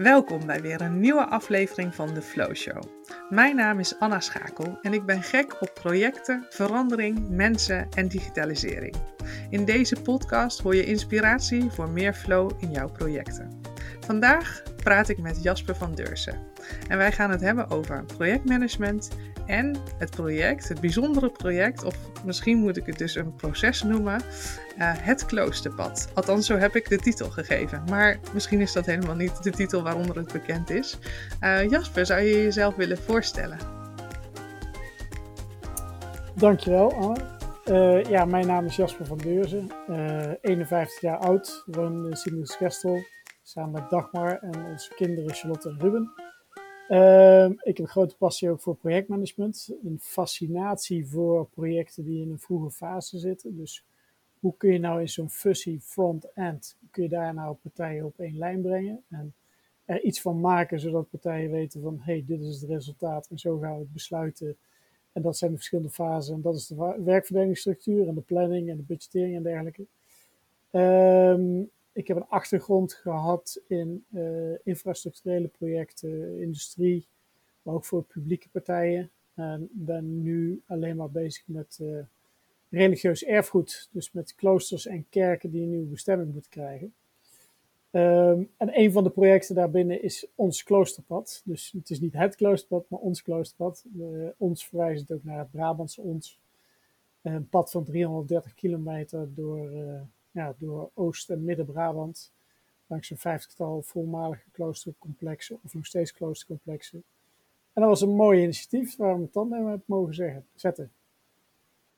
Welkom bij weer een nieuwe aflevering van de Flow Show. Mijn naam is Anna Schakel en ik ben gek op projecten, verandering, mensen en digitalisering. In deze podcast hoor je inspiratie voor meer flow in jouw projecten. Vandaag praat ik met Jasper van Deursen en wij gaan het hebben over projectmanagement en het project, het bijzondere project, of misschien moet ik het dus een proces noemen, uh, het kloosterpad. Althans, zo heb ik de titel gegeven. Maar misschien is dat helemaal niet de titel waaronder het bekend is. Uh, Jasper, zou je jezelf willen voorstellen? Dankjewel, Anne. Uh, ja, mijn naam is Jasper van Deurzen, 51 jaar oud, woon in Sint-Gestel samen met Dagmar en onze kinderen Charlotte en Ruben. Uh, ik heb een grote passie ook voor projectmanagement. Een fascinatie voor projecten die in een vroege fase zitten. Dus hoe kun je nou in zo'n fussy front-end, kun je daar nou partijen op één lijn brengen? En er iets van maken zodat partijen weten van, hey, dit is het resultaat en zo gaan we het besluiten. En dat zijn de verschillende fasen en dat is de werkverdelingsstructuur en de planning en de budgettering en dergelijke. Um, ik heb een achtergrond gehad in uh, infrastructurele projecten, industrie, maar ook voor publieke partijen. En ben nu alleen maar bezig met uh, religieus erfgoed, dus met kloosters en kerken die een nieuwe bestemming moeten krijgen. Um, en een van de projecten daarbinnen is ons kloosterpad. Dus het is niet het kloosterpad, maar ons kloosterpad. Ons verwijst het ook naar het Brabantse ons. Een pad van 330 kilometer door ja, door Oost- en Midden-Brabant. Langs een vijftigtal voormalige kloostercomplexen of nog steeds kloostercomplexen. En dat was een mooi initiatief waar we het tandem hebben mogen zeggen, zetten.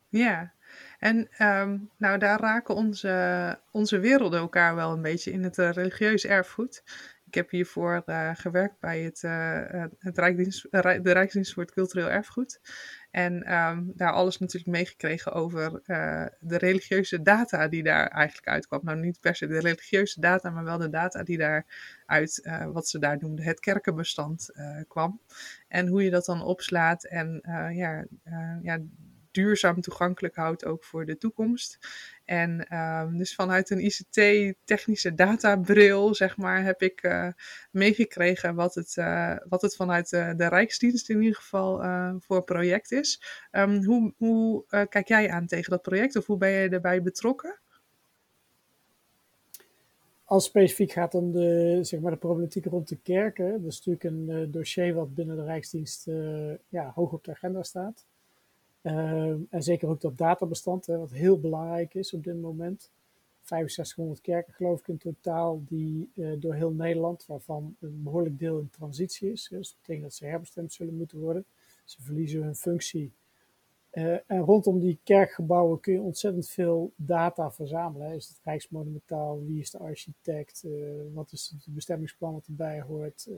Ja, en um, nou daar raken onze, onze werelden elkaar wel een beetje in het uh, religieus erfgoed. Ik heb hiervoor uh, gewerkt bij het, uh, het Rijksdienst, de Rijksdienst voor het Cultureel Erfgoed. En um, daar alles natuurlijk meegekregen over uh, de religieuze data die daar eigenlijk uitkwam. Nou, niet per se de religieuze data, maar wel de data die daaruit, uh, wat ze daar noemden, het kerkenbestand uh, kwam. En hoe je dat dan opslaat en ja, ja, duurzaam toegankelijk houdt ook voor de toekomst. En um, dus vanuit een ICT-technische databril, zeg maar, heb ik uh, meegekregen wat het, uh, wat het vanuit de, de Rijksdienst in ieder geval uh, voor project is. Um, hoe hoe kijk jij aan tegen dat project of hoe ben je erbij betrokken? Als specifiek gaat om de, zeg maar, de problematiek rond de kerken, dat is natuurlijk een dossier wat binnen de Rijksdienst ja, hoog op de agenda staat. Uh, en zeker ook dat databestand, wat heel belangrijk is op dit moment. 6500 kerken geloof ik in totaal, die uh, door heel Nederland, waarvan een behoorlijk deel in transitie is. Dus dat betekent dat ze herbestemd zullen moeten worden. Ze verliezen hun functie. Uh, en rondom die kerkgebouwen kun je ontzettend veel data verzamelen. Is het Rijksmonumentaal? Wie is de architect? wat is het bestemmingsplan wat erbij hoort?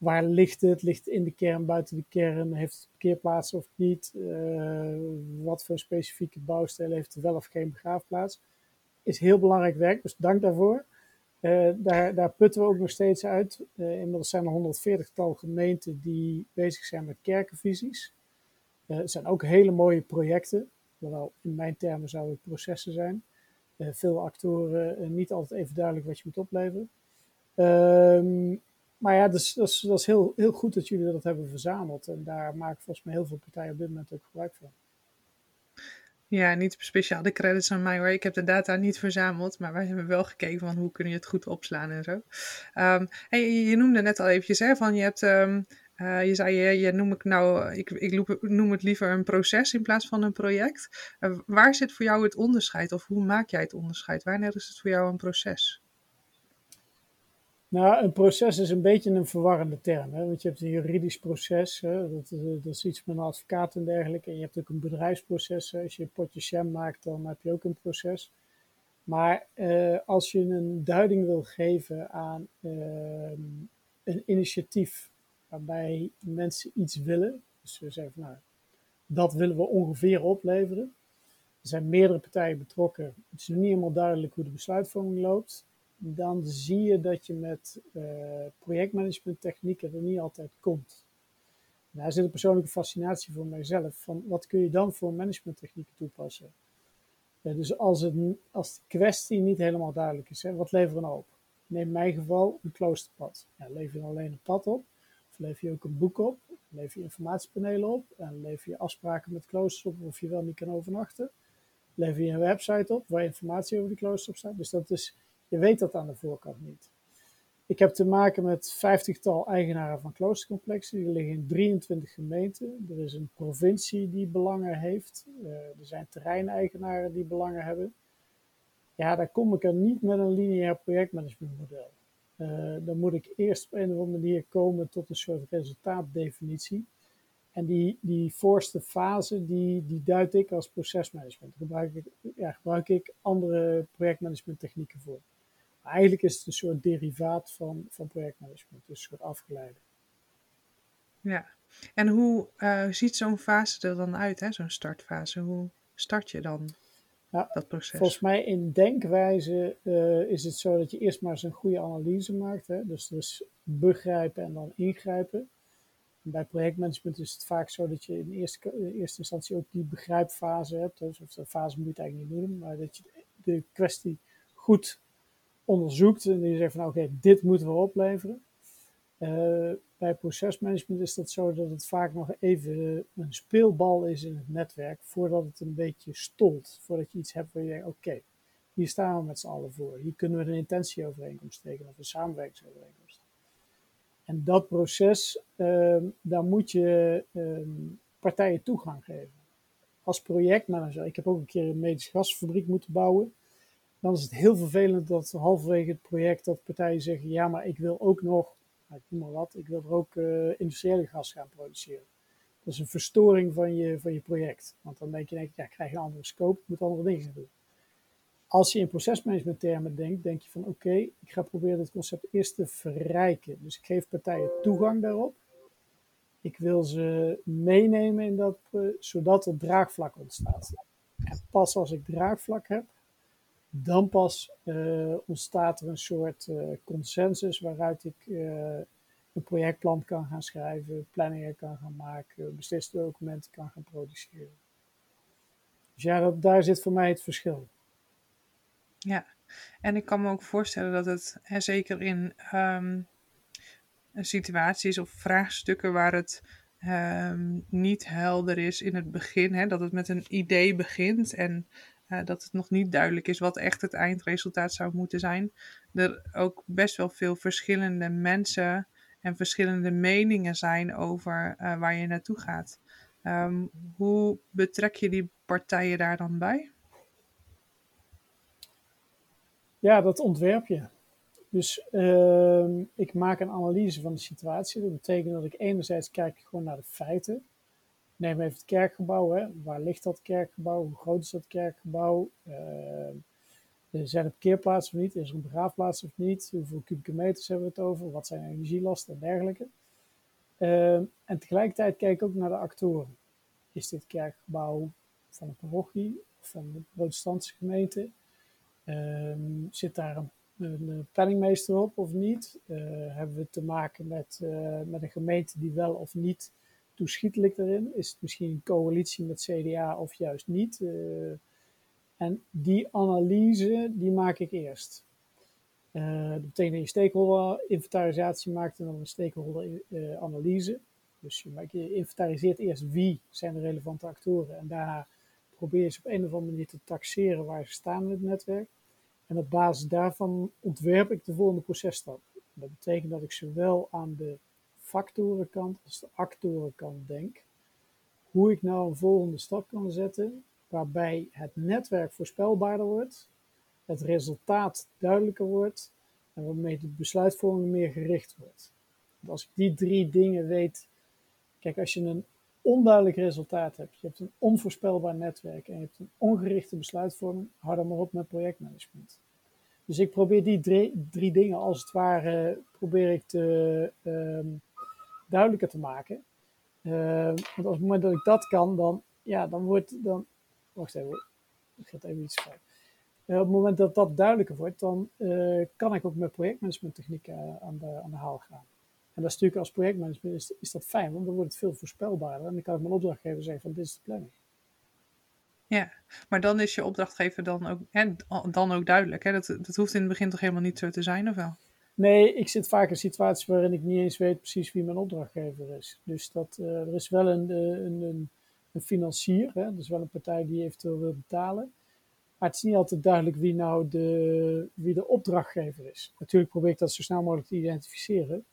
Waar ligt het? Ligt het in de kern, buiten de kern? Heeft het parkeerplaats of niet? Uh, wat voor specifieke bouwstijl heeft het wel of geen begraafplaats? Is heel belangrijk werk, dus dank daarvoor. Uh, daar, daar, putten we ook nog steeds uit. Uh, inmiddels zijn er 140 tal gemeenten die bezig zijn met kerkenvisies. het zijn ook hele mooie projecten, hoewel in mijn termen zouden het processen zijn. veel actoren, niet altijd even duidelijk wat je moet opleveren. Ehm, maar ja, dus, dat is, heel, heel goed dat jullie dat hebben verzameld. En daar maken volgens mij heel veel partijen op dit moment ook gebruik van. Ja, niet speciaal de credits aan mij hoor. Ik heb de data niet verzameld, maar wij hebben wel gekeken van hoe kun je het goed opslaan en zo. Hey, je noemde net al eventjes hè, van je hebt, um, uh, je zei je, je noem ik nou, ik, ik noem het liever een proces in plaats van een project. Uh, waar zit voor jou het onderscheid of hoe maak jij het onderscheid? Wanneer is het voor jou een proces? Nou, een proces is een beetje een verwarrende term. Hè? Want je hebt een juridisch proces, hè? Dat, dat, is iets met een advocaat en dergelijke. En je hebt ook een bedrijfsproces. Als je een potje sham maakt, dan heb je ook een proces. Maar uh, als je een duiding wil geven aan uh, een initiatief waarbij mensen iets willen, dus we zeggen van nou, dat willen we ongeveer opleveren. Er zijn meerdere partijen betrokken. Het is nog niet helemaal duidelijk hoe de besluitvorming loopt dan zie je dat je met uh, projectmanagement technieken er niet altijd komt. daar zit een persoonlijke fascinatie voor mijzelf. Van wat kun je dan voor managementtechnieken toepassen? Uh, dus als, het, als de kwestie niet helemaal duidelijk is, hè, wat leveren we op? neem in mijn geval een kloosterpad. Ja, lever je alleen een pad op, of lever je ook een boek op, lever je informatiepanelen op en lever je afspraken met kloosters op of je wel niet kan overnachten. Lever je een website op waar informatie over die klooster op staat. Dus dat is, je weet dat aan de voorkant niet. Ik heb te maken met vijftigtal eigenaren van kloostercomplexen. Die liggen in 23 gemeenten. Er is een provincie die belangen heeft. Uh, er zijn terreineigenaren die belangen hebben. Ja, daar kom ik er niet met een lineair projectmanagementmodel. Uh, dan moet ik eerst op een of andere manier komen tot een soort resultaatdefinitie. En die, die voorste fase, die, die duid ik als procesmanagement. Daar gebruik ik, ja, gebruik ik andere projectmanagementtechnieken voor. Eigenlijk is het een soort derivaat van, van projectmanagement, dus een soort afgeleide. Ja, en hoe uh, ziet zo'n fase er dan uit, zo'n startfase? Hoe start je dan nou, dat proces? Volgens mij in denkwijze uh, is het zo dat je eerst maar eens een goede analyse maakt. Hè? Dus, dus begrijpen en dan ingrijpen. bij projectmanagement is het vaak zo dat je in eerste, in eerste instantie ook die begrijpfase hebt. Dus, of de fase moet je het eigenlijk niet noemen, maar dat je de kwestie goed onderzoekt en die zegt van nou, oké, dit moeten we opleveren. Uh, bij procesmanagement is dat zo dat het vaak nog even een speelbal is in het netwerk voordat het een beetje stolt. Voordat je iets hebt waar je denkt, oké, hier staan we met z'n allen voor. Hier kunnen we een intentieovereenkomst tekenen of een samenwerkingsovereenkomst. En dat proces, uh, daar moet je uh, partijen toegang geven. Als projectmanager, ik heb ook een keer een medische gasfabriek moeten bouwen dan is het heel vervelend dat halverwege het project dat partijen zeggen, ja, maar ik wil ook nog, nou, ik noem maar wat, ik wil er ook uh, industriële gas gaan produceren. Dat is een verstoring van je, van je project. Want dan denk je, denk, ja, ik krijg een andere scope, ik moet andere dingen gaan doen. Als je in procesmanagement termen denkt, denk je van oké, ik ga proberen het concept eerst te verrijken. Dus ik geef partijen toegang daarop. Ik wil ze meenemen in dat, uh, zodat er draagvlak ontstaat. En pas als ik draagvlak heb, dan pas uh, ontstaat er een soort uh, consensus waaruit ik uh, een projectplan kan gaan schrijven, planningen kan gaan maken, beslisdocumenten kan gaan produceren. Dus ja, daar zit voor mij het verschil. Ja, en ik kan me ook voorstellen dat het, zeker in um, situaties of vraagstukken waar het um, niet helder is in het begin, hè, dat het met een idee begint en dat het nog niet duidelijk is wat echt het eindresultaat zou moeten zijn. Er ook best wel veel verschillende mensen en verschillende meningen zijn over uh, waar je naartoe gaat. Um, hoe betrek je die partijen daar dan bij? Ja, dat ontwerp je. Dus uh, ik maak een analyse van de situatie. Dat betekent dat ik enerzijds kijk gewoon naar de feiten. Neem even het kerkgebouw. Hè. Waar ligt dat kerkgebouw? Hoe groot is dat kerkgebouw? Uh, zijn er parkeerplaatsen of niet? Is er een begraafplaats of niet? Hoeveel kubieke meters hebben we het over? Wat zijn energielasten en dergelijke? Uh, en tegelijkertijd kijk ook naar de actoren. Is dit kerkgebouw van een parochie of van de protestantse gemeente? Uh, zit daar een, een, penningmeester op of niet? Hebben we te maken met, met een gemeente die wel of niet toeschietelijk erin? Is het misschien een coalitie met CDA of juist niet? Uh, en die analyse, die maak ik eerst. Uh, dat betekent dat je stakeholder-inventarisatie maakt en dan een stakeholder-analyse. Dus je, je inventariseert eerst wie zijn de relevante actoren en daarna probeer je ze op een of andere manier te taxeren waar ze staan in het netwerk. En op basis daarvan ontwerp ik de volgende processtap. Dat betekent dat ik zowel aan de factorenkant als de actorenkant denk, hoe ik nou een volgende stap kan zetten waarbij het netwerk voorspelbaarder wordt, het resultaat duidelijker wordt en waarmee de besluitvorming meer gericht wordt. Want als ik die drie dingen weet, kijk, als je een onduidelijk resultaat hebt, je hebt een onvoorspelbaar netwerk en je hebt een ongerichte besluitvorming, hou dan maar op met projectmanagement. Dus ik probeer die drie, drie dingen als het ware probeer ik te, um, duidelijker te maken. Uh, want op het moment dat ik dat kan, dan, ja, dan wordt, dan, wacht even, ik ga even iets fout. Uh, op het moment dat dat duidelijker wordt, dan uh, kan ik ook met projectmanagementtechnieken aan de, aan de haal gaan. En dat is natuurlijk als projectmanagement is, is dat fijn, want dan wordt het veel voorspelbaarder. En dan kan ik mijn opdrachtgever zeggen van dit is de planning. Ja, maar dan is je opdrachtgever dan ook, en dan ook duidelijk. Hè? Dat, dat hoeft in het begin toch helemaal niet zo te zijn, of wel? Nee, ik zit vaak in situaties waarin ik niet eens weet precies wie mijn opdrachtgever is. Dus dat, uh, er is wel een, een, een, een financier, hè? dus wel een partij die eventueel wil betalen. Maar het is niet altijd duidelijk wie nou de, wie de opdrachtgever is. Natuurlijk probeer ik dat zo snel mogelijk te identificeren.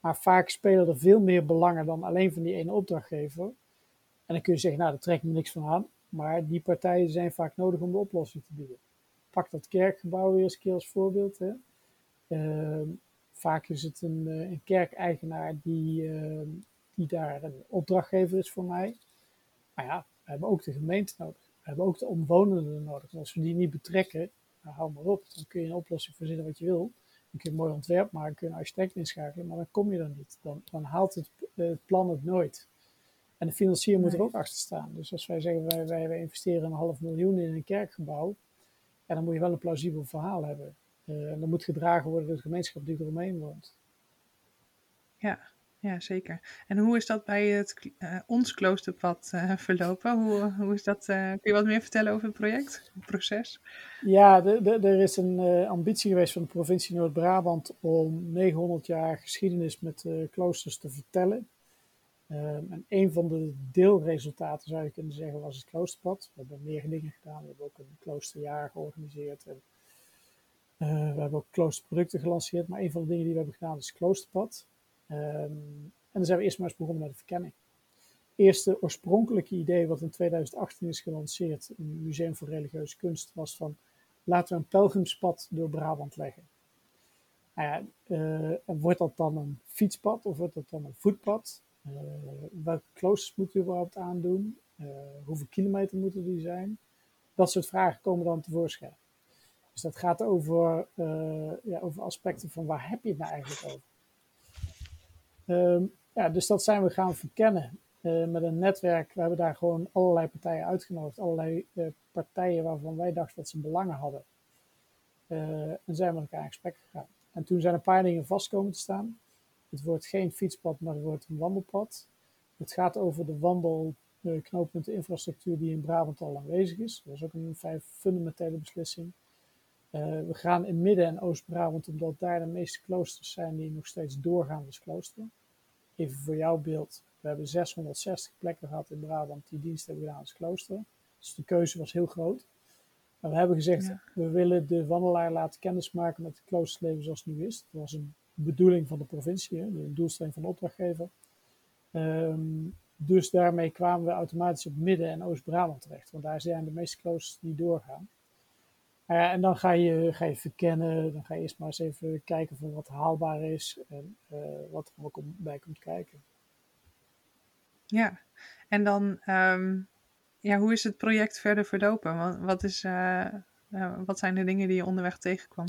Maar vaak spelen er veel meer belangen dan alleen van die ene opdrachtgever. En dan kun je zeggen, nou, daar trek ik me niks van aan. Maar die partijen zijn vaak nodig om de oplossing te bieden. Pak dat kerkgebouw weer eens een keer als voorbeeld. Hè. Uh, vaak is het een, eh, een kerkeigenaar die, uh, die daar een opdrachtgever is voor mij. Maar ja, we hebben ook de gemeente nodig. We hebben ook de omwonenden nodig. En als we die niet betrekken, nou, hou maar op. Dan kun je een oplossing verzinnen wat je wil. Dan kun je een mooi ontwerp maken, kun je een architect inschakelen, maar dan kom je er niet. Dan, dan haalt het, het plan het nooit. En de financier moet er ook achter staan. Dus als wij zeggen, wij, wij, wij, investeren een half miljoen in een kerkgebouw, ja, dan moet je wel een plausibel verhaal hebben. En dat moet gedragen worden door de gemeenschap die eromheen woont. Ja, ja, zeker. En hoe is dat bij het, uh, ons kloosterpad uh, verlopen? Hoe, hoe is dat, kun je wat meer vertellen over het project, het proces? Ja, de, de, er is een ambitie geweest van de provincie Noord-Brabant om 900 jaar geschiedenis met kloosters te vertellen. Um, en een van de deelresultaten zou je kunnen zeggen was het kloosterpad. We hebben meer dingen gedaan. We hebben ook een kloosterjaar georganiseerd. En, uh, we hebben ook kloosterproducten gelanceerd. Maar een van de dingen die we hebben gedaan is kloosterpad. Um, en dan zijn we eerst maar eens begonnen met de verkenning. Eerste oorspronkelijke idee wat in 2018 is gelanceerd in het Museum voor Religieuze Kunst was van laten we een pelgrimspad door Brabant leggen. Nou ja, uh, wordt dat dan een fietspad of wordt dat dan een voetpad? Eh, welke kloosters moeten we überhaupt aandoen? Eh, hoeveel kilometer moeten die zijn? Dat soort vragen komen dan tevoorschijn. Dus dat gaat over, uh, ja, over aspecten van waar heb je het nou eigenlijk over? Um, ja, dus dat zijn we gaan verkennen uh, met een netwerk. We hebben daar gewoon allerlei partijen uitgenodigd. Allerlei uh, partijen waarvan wij dachten dat ze belangen hadden. en zijn we met elkaar in gesprek gegaan. En toen zijn een paar dingen vast komen te staan. Het wordt geen fietspad, maar het wordt een wandelpad. Het gaat over de infrastructuur die in Brabant al aanwezig is. Dat is ook een vrij fundamentele beslissing. Uh, we gaan in Midden- en Oost-Brabant, omdat daar de meeste kloosters zijn die nog steeds doorgaan als klooster. Even voor jouw beeld, we hebben 660 plekken gehad in Brabant die dienst hebben gedaan als klooster. Dus de keuze was heel groot. Maar we hebben gezegd, ja. we willen de wandelaar laten kennismaken met het kloosterleven zoals het nu is. Dat was een bedoeling van de provincie, de doelstelling van de opdrachtgever. Um, dus daarmee kwamen we automatisch op Midden- en Oost-Brabant terecht, want daar zijn de meeste kloosters die doorgaan. Uh, en dan ga je, ga je verkennen, dan ga je eerst maar eens even kijken van wat haalbaar is en uh, wat er ook bij komt kijken. Ja, en dan, um, ja, hoe is het project verder verlopen? Wat, wat, is, uh, wat zijn de dingen die je onderweg tegenkwam?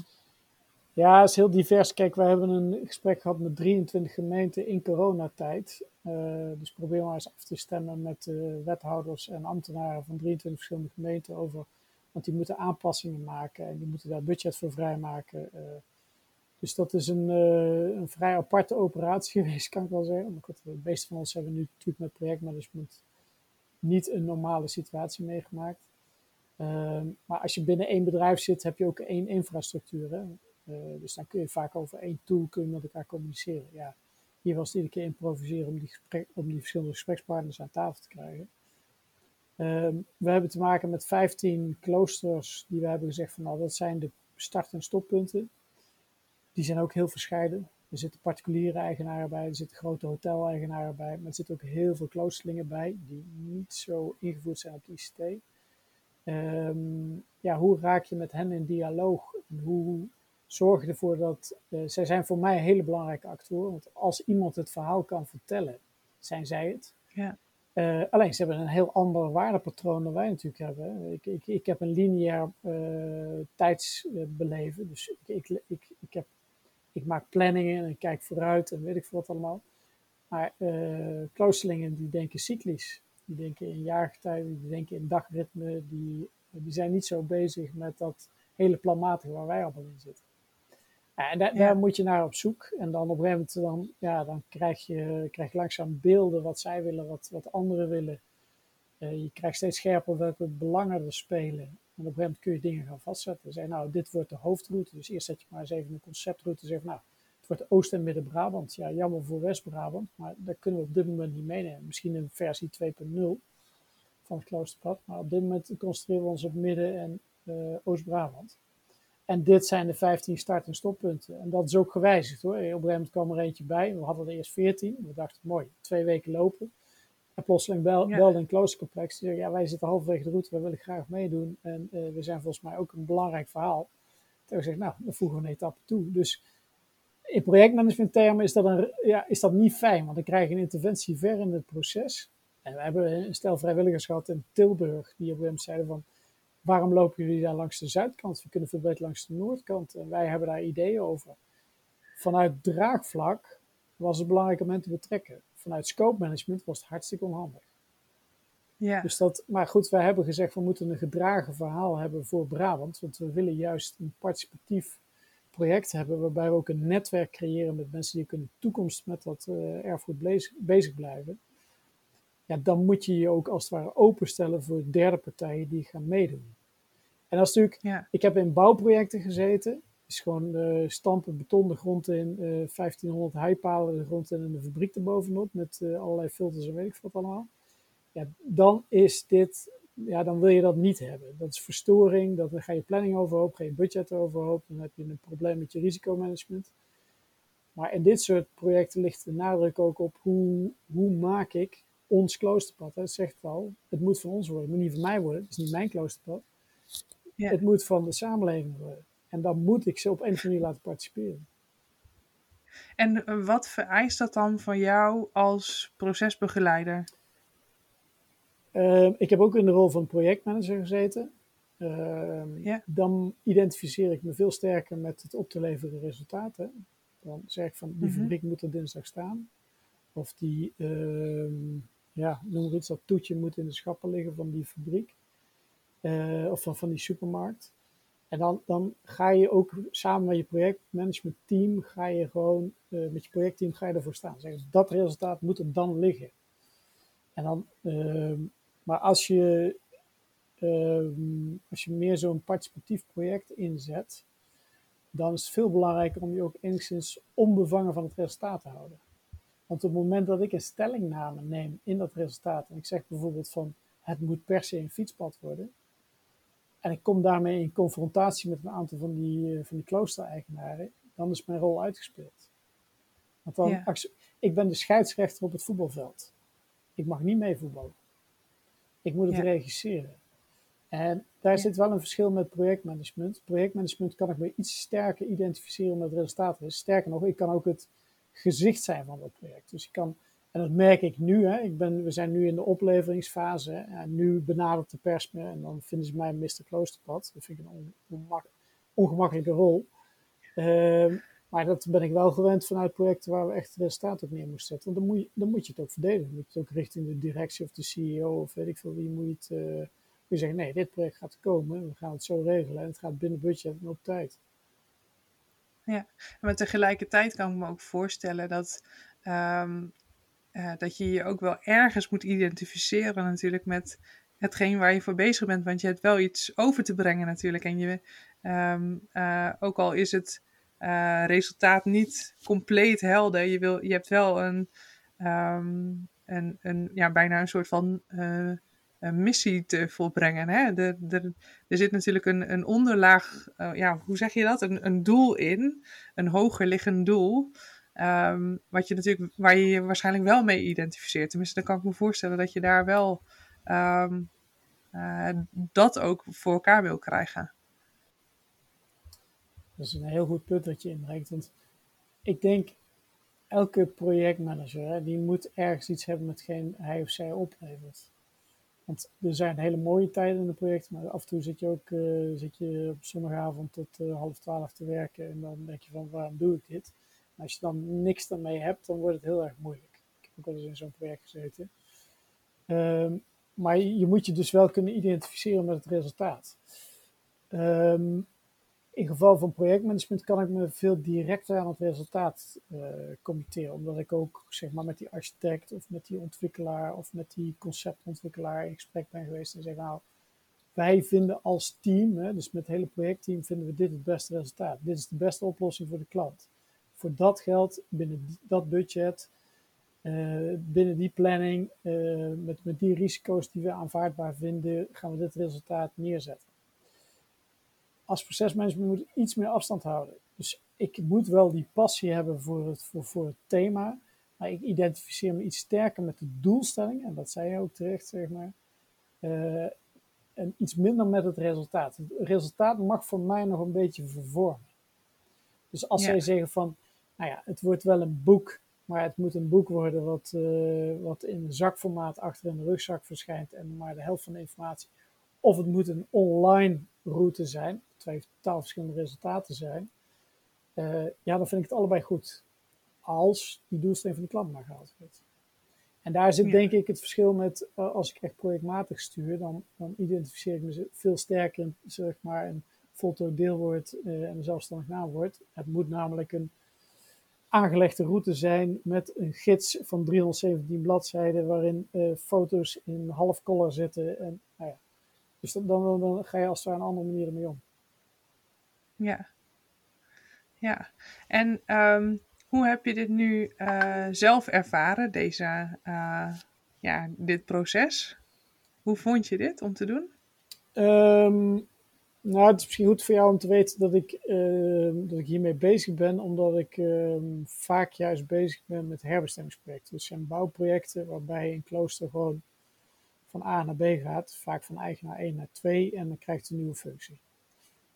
Ja, het is heel divers. Kijk, we hebben een gesprek gehad met 23 gemeenten in coronatijd. Dus probeer maar eens af te stemmen met wethouders en ambtenaren van 23 verschillende gemeenten over. Want die moeten aanpassingen maken en die moeten daar budget voor vrijmaken. Uh, dus dat is een, een vrij aparte operatie geweest, kan ik wel zeggen. Maar de meeste van ons hebben nu natuurlijk met projectmanagement niet een normale situatie meegemaakt. Ehm, maar als je binnen één bedrijf zit, heb je ook één infrastructuur. Hè? Dus dan kun je vaak over één tool kun je met elkaar communiceren. Ja, hier was het iedere keer improviseren om die, gesprek, om die verschillende gesprekspartners aan tafel te krijgen. Um, we hebben te maken met 15 kloosters die we hebben gezegd van nou dat zijn de start- en stoppunten. Die zijn ook heel verscheiden. Er zitten particuliere eigenaren bij, er zitten grote hoteleigenaren bij, maar er zitten ook heel veel kloosterlingen bij die niet zo ingevoerd zijn op de ICT. Um, ja, hoe raak je met hen in dialoog? Hoe zorg ervoor dat. Uh, zij zijn voor mij een hele belangrijke actoren. Want als iemand het verhaal kan vertellen, zijn zij het. Ja. Uh, alleen ze hebben een heel ander waardepatroon dan wij natuurlijk hebben. Ik, ik, ik heb een lineair uh, tijdsbeleven. Dus ik, ik, ik, heb, ik maak planningen en ik kijk vooruit en weet ik veel wat allemaal. Maar kloosterlingen die denken cyclisch. Die denken in jaargetijden, die denken in dagritme. Die, die zijn niet zo bezig met dat hele planmatige waar wij allemaal in zitten. En daar, ja. daar, moet je naar op zoek. En dan op een gegeven moment dan, ja, dan krijg, je, krijg je langzaam beelden wat zij willen, wat, wat anderen willen. Uh, je krijgt steeds scherper welke belangen er spelen. En op een gegeven moment kun je dingen gaan vastzetten. Zeg, nou, dit wordt de hoofdroute. Dus eerst zet je maar eens even een conceptroute. Zeg, nou, het Oost- en Midden-Brabant. Ja, jammer voor West-Brabant, maar daar kunnen we op dit moment niet meenemen. Misschien een versie 2.0 van het kloosterpad, maar op dit moment concentreren we ons op Midden- en uh, Oost-Brabant. En dit zijn de 15 start- en stoppunten. En dat is ook gewijzigd hoor. Op een gegeven moment kwam er eentje bij. We hadden er eerst 14. We dachten, mooi, twee weken lopen. En plotseling bel, ja. belde een kloostercomplex. Die zei, ja, wij zitten halverwege de route, we willen graag meedoen. En uh, we zijn volgens mij ook een belangrijk verhaal. Toen ik zeg, nou, dan voegen we een etappe toe. Dus in projectmanagementtermen is dat, een, ja, is dat niet fijn, want dan krijg je een interventie ver in het proces. En we hebben een stel vrijwilligers gehad in Tilburg, die op een zeiden van, waarom lopen jullie daar langs de zuidkant? We kunnen veel beter langs de noordkant. En wij hebben daar ideeën over. Vanuit draagvlak was het belangrijk om hen te betrekken. Vanuit scope management was het hartstikke onhandig. Ja. Dus dat, maar goed, wij hebben gezegd we moeten een gedragen verhaal hebben voor Brabant. Want we willen juist een participatief project hebben waarbij we ook een netwerk creëren met mensen die kunnen de toekomst met dat uh, erfgoed bezig blijven. Ja, dan moet je je ook als het ware openstellen voor derde partijen die gaan meedoen. En dat is natuurlijk, Ja. ik heb in bouwprojecten gezeten. is gewoon uh, stampen beton de grond in, uh, 1500 heipalen de grond in en de fabriek erbovenop met uh, allerlei filters en weet ik wat allemaal. Ja, dan is dit, ja, dan wil je dat niet hebben. Dat is verstoring, dat, dan ga je planning overhoop, ga je budget overhoop, dan heb je een probleem met je risicomanagement. Maar in dit soort projecten ligt de nadruk ook op hoe, hoe maak ik ons kloosterpad. Dat zegt het al, het moet van ons worden, het moet niet van mij worden, het is niet mijn kloosterpad. Ja. Het moet van de samenleving worden. En dan moet ik ze op een of andere manier laten participeren. En uh, wat vereist dat dan van jou als procesbegeleider? Uh, ik heb ook in de rol van projectmanager gezeten. Uh, Ja. Dan identificeer ik me veel sterker met het op te leveren resultaten. Dan zeg ik van die Mhm. fabriek moet er dinsdag staan. Of die, ehm, ja, noem maar iets, dat toetje moet in de schappen liggen van die fabriek. Eh, of van, van die supermarkt. En dan, dan ga je ook samen met je projectmanagementteam, ga je gewoon, eh, met je projectteam ga je ervoor staan. Zeg, dat resultaat moet er dan liggen. En dan, ehm, maar als je, ehm, als je meer zo'n participatief project inzet, dan is het veel belangrijker om je ook enigszins onbevangen van het resultaat te houden. Want op het moment dat ik een stellingname neem in dat resultaat, en ik zeg bijvoorbeeld van het moet per se een fietspad worden, en ik kom daarmee in confrontatie met een aantal van die, uh, van die kloostereigenaren, dan is mijn rol uitgespeeld. Want dan, Ja. ik ben de scheidsrechter op het voetbalveld. Ik mag niet mee voetballen. Ik moet het Ja. regisseren. En daar Ja. zit wel een verschil met projectmanagement. Projectmanagement kan ik me iets sterker identificeren met het resultaat is. Sterker nog, ik kan ook het gezicht zijn van dat project. Dus ik kan, en dat merk ik nu, hè. Ik ben, we zijn nu in de opleveringsfase. En nu benadert de pers me en dan vinden ze mij Mr. Kloosterpad. Dat vind ik een on- ongemakkelijke rol. Ehm, maar dat ben ik wel gewend vanuit projecten waar we echt resultaat op neer moesten zetten. Want dan moet je, dan moet je het ook verdedigen. Dan moet je het ook richting de directie of de CEO of weet ik veel wie moet je eh, moet je zeggen, nee, dit project gaat komen. We gaan het zo regelen en het gaat binnen budget en op tijd. Maar tegelijkertijd kan ik me ook voorstellen dat, ehm, eh, dat je je ook wel ergens moet identificeren natuurlijk met hetgeen waar je voor bezig bent. Want je hebt wel iets over te brengen natuurlijk. En je, ehm, eh, ook al is het eh, resultaat niet compleet helder, je, wil, je hebt wel een, ehm, een, een ja, bijna een soort van missie te volbrengen. Hè? De, er zit natuurlijk een, een onderlaag, eh, ja, hoe zeg je dat? Een, een doel in, een hoger liggend doel. ehm, wat je natuurlijk, waar je je waarschijnlijk wel mee identificeert. Tenminste, dan kan ik me voorstellen dat je daar wel ehm, eh, dat ook voor elkaar wil krijgen. Dat is een heel goed punt dat je inbrengt. Want ik denk, elke projectmanager, die moet ergens iets hebben met geen hij of zij oplevert. Want er zijn hele mooie tijden in een project, maar af en toe zit je ook eh, zit je op zondagavond tot eh, half twaalf te werken en dan denk je van waarom doe ik dit? Als je dan niks daarmee hebt, dan wordt het heel erg moeilijk. Ik heb ook wel eens in zo'n project gezeten. Ehm, maar je, moet je dus wel kunnen identificeren met het resultaat. Ehm, in geval van projectmanagement kan ik me veel directer aan het resultaat eh, committeren. Omdat ik ook zeg maar, met die architect of met die ontwikkelaar of met die conceptontwikkelaar in gesprek ben geweest en zeg nou, wij vinden als team, hè, dus met het hele projectteam, vinden we dit het beste resultaat. Dit is de beste oplossing voor de klant. voor dat geld, binnen dat budget, uh, binnen die planning, uh, met, met die risico's die we aanvaardbaar vinden, gaan we dit resultaat neerzetten. Als procesmanagement moet ik iets meer afstand houden. Dus ik moet wel die passie hebben voor het, voor, voor het thema, maar ik identificeer me iets sterker met de doelstelling, en dat zei je ook terecht, zeg maar. Uh, en iets minder met het resultaat. Het resultaat mag voor mij nog een beetje vervormen. Dus als ja. zij zeggen van, nou ja, het wordt wel een boek, maar het moet een boek worden wat, uh, wat in een zakformaat achter in de rugzak verschijnt en maar de helft van de informatie. Of het moet een online route zijn, twee totaal verschillende resultaten zijn. Uh, ja, dan vind ik het allebei goed. Als die doelstelling van de klant maar gehaald wordt. En daar zit ja. denk ik het verschil met uh, als ik echt projectmatig stuur, dan, dan identificeer ik me veel sterker in, zeg maar, een voltooid deelwoord uh, en een zelfstandig naamwoord. Het moet namelijk een aangelegde route zijn met een gids van 317 bladzijden waarin foto's in half color zitten. En, nou ja. Dus dan, dan, dan, ga je als daar een andere manier mee om. Ja. Ja. En um, hoe heb je dit nu uh, zelf ervaren, deze, uh, ja, dit proces? Hoe vond je dit om te doen? Um, nou, het is misschien goed voor jou om te weten dat ik, uh, dat ik hiermee bezig ben, omdat ik vaak juist bezig ben met herbestemmingsprojecten. Dus zijn bouwprojecten waarbij een klooster gewoon van A naar B gaat, vaak van eigenaar 1 naar 2 en dan krijgt het een nieuwe functie.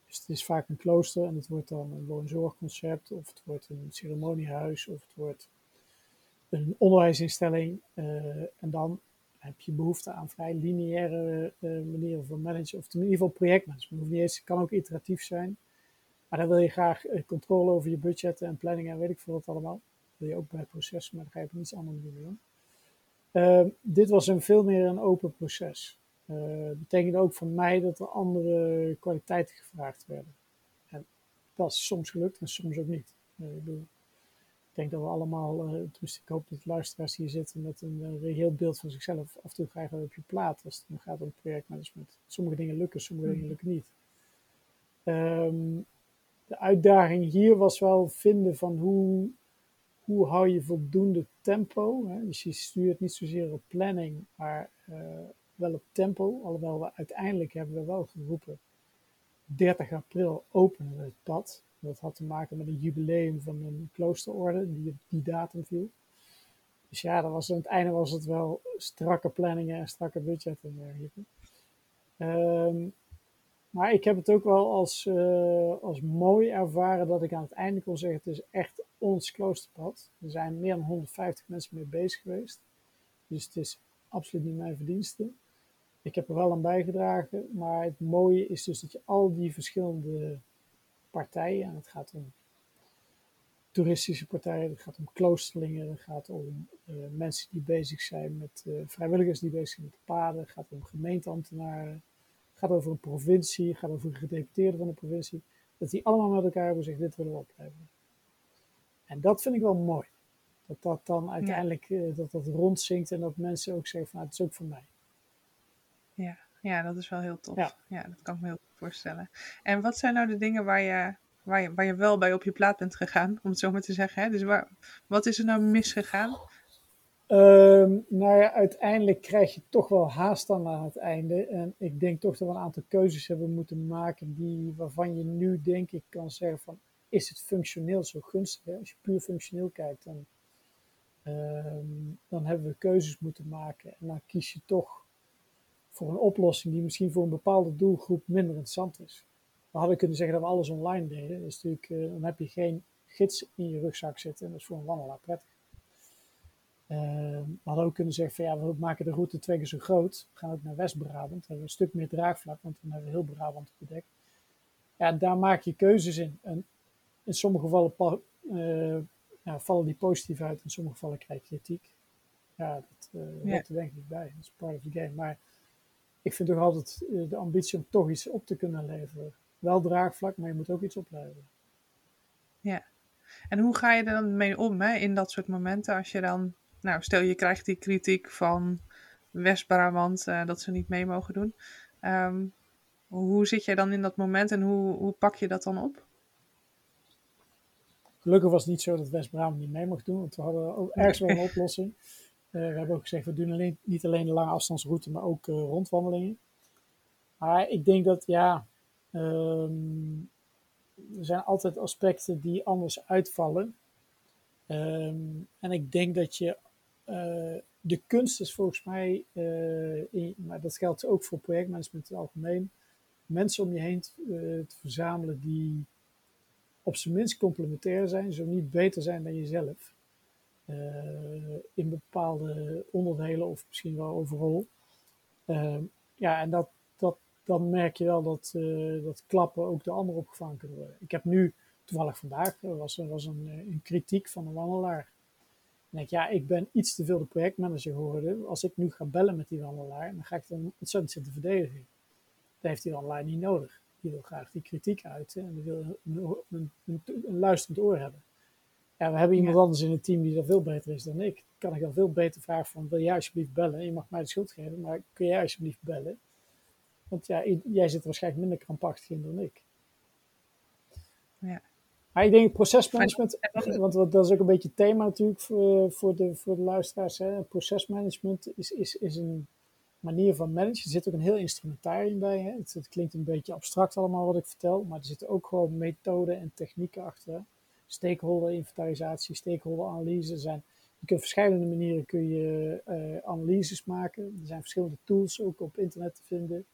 Dus het is vaak een klooster en het wordt dan een woonzorgconcept, of het wordt een ceremoniehuis, of het wordt een onderwijsinstelling. Uh, en dan heb je behoefte aan vrij lineaire uh, manieren van managen, of in ieder geval projectmanagement. Het kan ook iteratief zijn. Maar dan wil je graag uh, controle over je budgetten en planning en weet ik veel wat allemaal. Dat wil je ook bij het proces, maar daar ga je op een iets andere manier doen. Uh, dit was een veel meer een open proces. Uh, betekende ook voor mij dat er andere kwaliteiten gevraagd werden. En dat is soms gelukt en soms ook niet. Uh, ik, bedoel, ik, denk dat we allemaal, uh, tenminste ik hoop dat luisteraars hier zitten met een reëel beeld van zichzelf. Af en toe krijgen op je plaat als het dan gaat om projectmanagement. Sommige dingen lukken, sommige dingen lukken niet. Um, de uitdaging hier was wel vinden van hoe, hoe hou je voldoende tempo. Hè? Dus je stuurt niet zozeer op planning, maar wel op tempo, alhoewel we uiteindelijk hebben we wel geroepen 30 april openen we het pad. Dat had te maken met een jubileum van een kloosterorde die op die datum viel. Dus ja, dat was, aan het einde was het wel strakke planningen en strakke budgetten. Um, maar ik heb het ook wel als, uh, als mooi ervaren dat ik aan het einde kon zeggen: het is echt ons kloosterpad. Er zijn meer dan 150 mensen mee bezig geweest. Dus het is absoluut niet mijn verdienste. Ik heb er wel aan bijgedragen, maar het mooie is dus dat je al die verschillende partijen, en het gaat om toeristische partijen, het gaat om kloosterlingen, het gaat om uh, mensen die bezig zijn met uh, vrijwilligers die bezig zijn met de paden, het gaat om gemeenteambtenaren, gaat over een provincie, gaat over een gedeputeerde van de provincie, dat die allemaal met elkaar hebben gezegd, dit willen opleveren. En dat vind ik wel mooi. Dat dat dan uiteindelijk ja. uh, dat dat rondzinkt en dat mensen ook zeggen van nou, het is ook voor mij. Ja, ja, dat is wel heel tof. Ja. ja, dat kan ik me heel goed voorstellen. En wat zijn nou de dingen waar je, waar je, waar je wel bij op je plaat bent gegaan, om het zo maar te zeggen? Hè? Dus waar, wat is er nou misgegaan? Um, nou ja, uiteindelijk krijg je toch wel haast dan aan het einde. En ik denk toch dat we een aantal keuzes hebben moeten maken die, waarvan je nu denk ik kan zeggen van, is het functioneel zo gunstig? Als je puur functioneel kijkt, dan, um, dan hebben we keuzes moeten maken. En dan kies je toch voor een oplossing die misschien voor een bepaalde doelgroep minder interessant is. We hadden kunnen zeggen dat we alles online deden. Dus natuurlijk, uh, dan heb je geen gids in je rugzak zitten. En dat is voor een wandelaar prettig. Uh, we hadden ook kunnen zeggen van ja, we maken de route twee keer zo groot. We gaan ook naar West-Brabant. Dan hebben we een stuk meer draagvlak, want dan hebben we heel Brabant bedekt. Ja, daar maak je keuzes in. En in sommige gevallen uh, ja, vallen die positief uit. In sommige gevallen krijg je kritiek. Ja, dat uh, hoort ja. er denk ik niet bij. Dat is part of the game. Maar ik vind toch altijd eh, de ambitie om toch iets op te kunnen leveren. Wel draagvlak, maar je moet ook iets opleveren. Ja. En hoe ga je er dan mee om hè, in dat soort momenten? Als je dan, nou stel je krijgt die kritiek van West-Brabant uh, dat ze niet mee mogen doen. Um, hoe zit jij dan in dat moment en hoe, hoe pak je dat dan op? Gelukkig was het niet zo dat West-Brabant niet mee mocht doen, want we hadden ook ergens wel een oplossing. we hebben ook gezegd, we doen alleen, niet alleen de lange afstandsroute, maar ook rondwandelingen. Maar ik denk dat, ja, ehm, er zijn altijd aspecten die anders uitvallen. Ehm, en ik denk dat je uh, de kunst is volgens mij, uh, maar dat geldt ook voor projectmanagement in het algemeen, mensen om je heen te, uh, te, verzamelen die op zijn minst complementair zijn, zo niet beter zijn dan jezelf. in bepaalde onderdelen of misschien wel overal. Ja, en dat, dat, dan merk je wel dat, dat klappen ook de ander opgevangen kunnen worden. Ik heb nu toevallig vandaag was was een, een kritiek van een wandelaar denk ja, ik ben iets te veel de projectmanager geworden. Als ik nu ga bellen met die wandelaar, dan ga ik dan ontzettend zitten verdedigen. Dat heeft die wandelaar niet nodig. Die wil graag die kritiek uit en die wil een, een, een, luisterend oor hebben. Ja, we hebben iemand anders in het team die daar veel beter is dan ik. Kan ik dan veel beter vragen van, wil jij alsjeblieft bellen? Je mag mij de schuld geven, maar kun jij alsjeblieft bellen? Want ja, jij zit er waarschijnlijk minder krampachtig in dan ik. Ja. Maar ik denk procesmanagement, want dat is ook een beetje het thema natuurlijk voor, voor, de, voor de luisteraars. Hè. Procesmanagement is, is, is een manier van managen. Er zit ook een heel instrumentarium bij. Hè. Het, het, klinkt een beetje abstract allemaal wat ik vertel, maar er zitten ook gewoon methoden en technieken achter. Stakeholder inventarisatie, stakeholder analyse. Zijn, je kunt op verschillende manieren kun je uh, analyses maken. Er zijn verschillende tools ook op internet te vinden.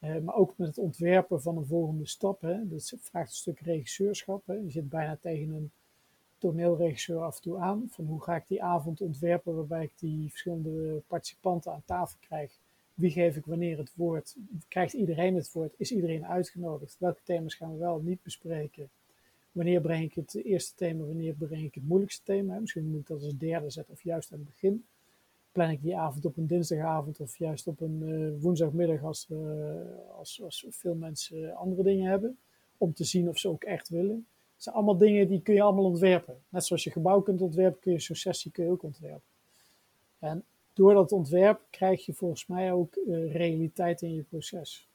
Uh, maar ook met het ontwerpen van een volgende stap. Dat vraagt een stuk regisseurschap. Hè. Je zit bijna tegen een toneelregisseur af en toe aan. Van hoe ga ik die avond ontwerpen waarbij ik die verschillende participanten aan tafel krijg. Wie geef ik wanneer het woord? Krijgt iedereen het woord? Is iedereen uitgenodigd? Welke thema's gaan we wel niet bespreken? Wanneer breng ik het eerste thema? Wanneer breng ik het moeilijkste thema? Misschien moet ik dat als derde zetten of juist aan het begin plan ik die avond op een dinsdagavond of juist op een uh, woensdagmiddag als, uh, als, als veel mensen andere dingen hebben. Om te zien of ze ook echt willen. Het zijn allemaal dingen die kun je allemaal ontwerpen. Net zoals je gebouw kunt ontwerpen, kun je zo'n sessie kun je ook ontwerpen. En door dat ontwerp krijg je volgens mij ook uh, realiteit in je proces.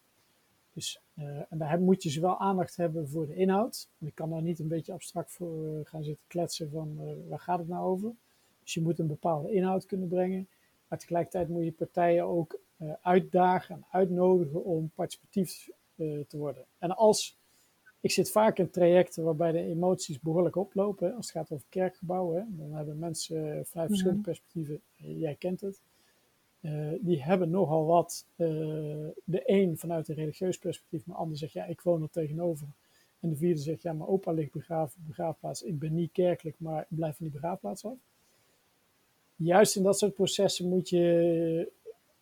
Dus, en daar moet je zowel aandacht hebben voor de inhoud. Ik kan daar niet een beetje abstract voor gaan zitten kletsen van waar gaat het nou over. Dus je moet een bepaalde inhoud kunnen brengen. Maar tegelijkertijd moet je partijen ook uh, uitdagen en uitnodigen om participatief uh, te worden. En als, ik zit vaak in trajecten waarbij de emoties behoorlijk oplopen. Als het gaat over kerkgebouwen, dan hebben mensen uh, vanuit verschillende mhm. perspectieven, jij kent het. die hebben nogal wat, de een vanuit een religieus perspectief, maar de ander zegt ja, ik woon er tegenover. En de vierde zegt ja, mijn opa ligt begraven, begraafplaats. Ik ben niet kerkelijk, maar ik blijf van die begraafplaats af juist in dat soort processen moet je,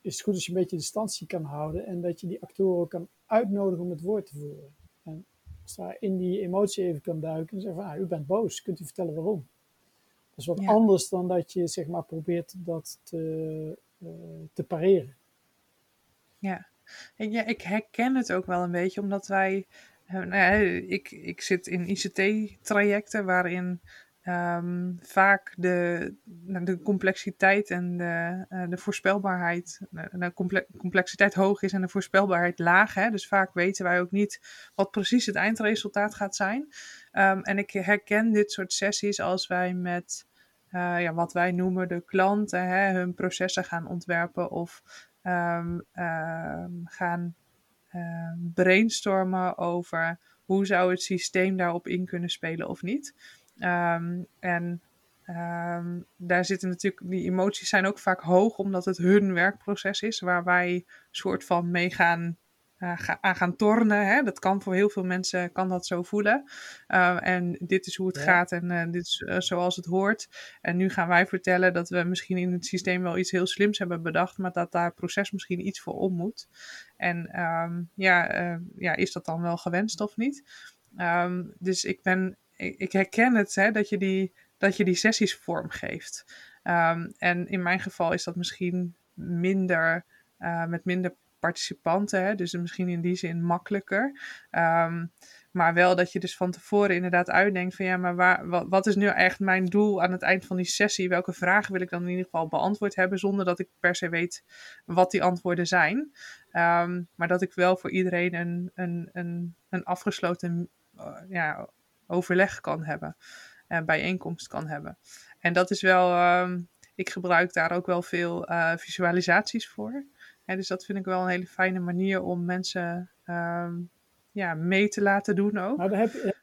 is het goed als je een beetje distantie kan houden en dat je die actoren kan uitnodigen om het woord te voeren. En als daar in die emotie even kan duiken en zeggen van, ah, u bent boos, kunt u vertellen waarom? Dat is wat anders dan dat je zeg maar probeert dat te, uh, te pareren. Ja. ja, ik herken het ook wel een beetje, omdat wij, uh, nou ja, ik, ik zit in ICT-trajecten waarin um, vaak de, nou, de complexiteit en de, uh, de voorspelbaarheid, de complexiteit hoog is en de voorspelbaarheid laag. Hè? Dus vaak weten wij ook niet wat precies het eindresultaat gaat zijn. Um, en ik herken dit soort sessies als wij met uh, ja, wat wij noemen de klanten hè, hun processen gaan ontwerpen of um, gaan brainstormen over hoe zou het systeem daarop in kunnen spelen of niet. Um, en um, daar zitten natuurlijk, die emoties zijn ook vaak hoog, omdat het hun werkproces is, waar wij soort van mee gaan, uh, ga, aan gaan tornen. Hè? Dat kan voor heel veel mensen, kan dat zo voelen. Uh, en dit is hoe het gaat en uh, dit is zoals het hoort. En nu gaan wij vertellen dat we misschien in het systeem wel iets heel slims hebben bedacht, maar dat daar proces misschien iets voor om moet. En um, ja, ja, is dat dan wel gewenst of niet? dus ik ben ik, herken het, hè, dat, je die, dat je die sessies vormgeeft. Um, en in mijn geval is dat misschien minder, uh, met minder participanten, hè, dus misschien in die zin makkelijker. Um, maar wel dat je dus van tevoren inderdaad uitdenkt van ja, maar waar, wat, wat, is nu echt mijn doel aan het eind van die sessie? Welke vragen wil ik dan in ieder geval beantwoord hebben zonder dat ik per se weet wat die antwoorden zijn? Um, maar dat ik wel voor iedereen een, een, een, een afgesloten uh, ja, overleg kan hebben, en bijeenkomst kan hebben. En dat is wel, ehm, ik gebruik daar ook wel veel visualisaties voor. dus dat vind ik wel een hele fijne manier om mensen ehm, ja, mee te laten doen ook. Nou, heb je,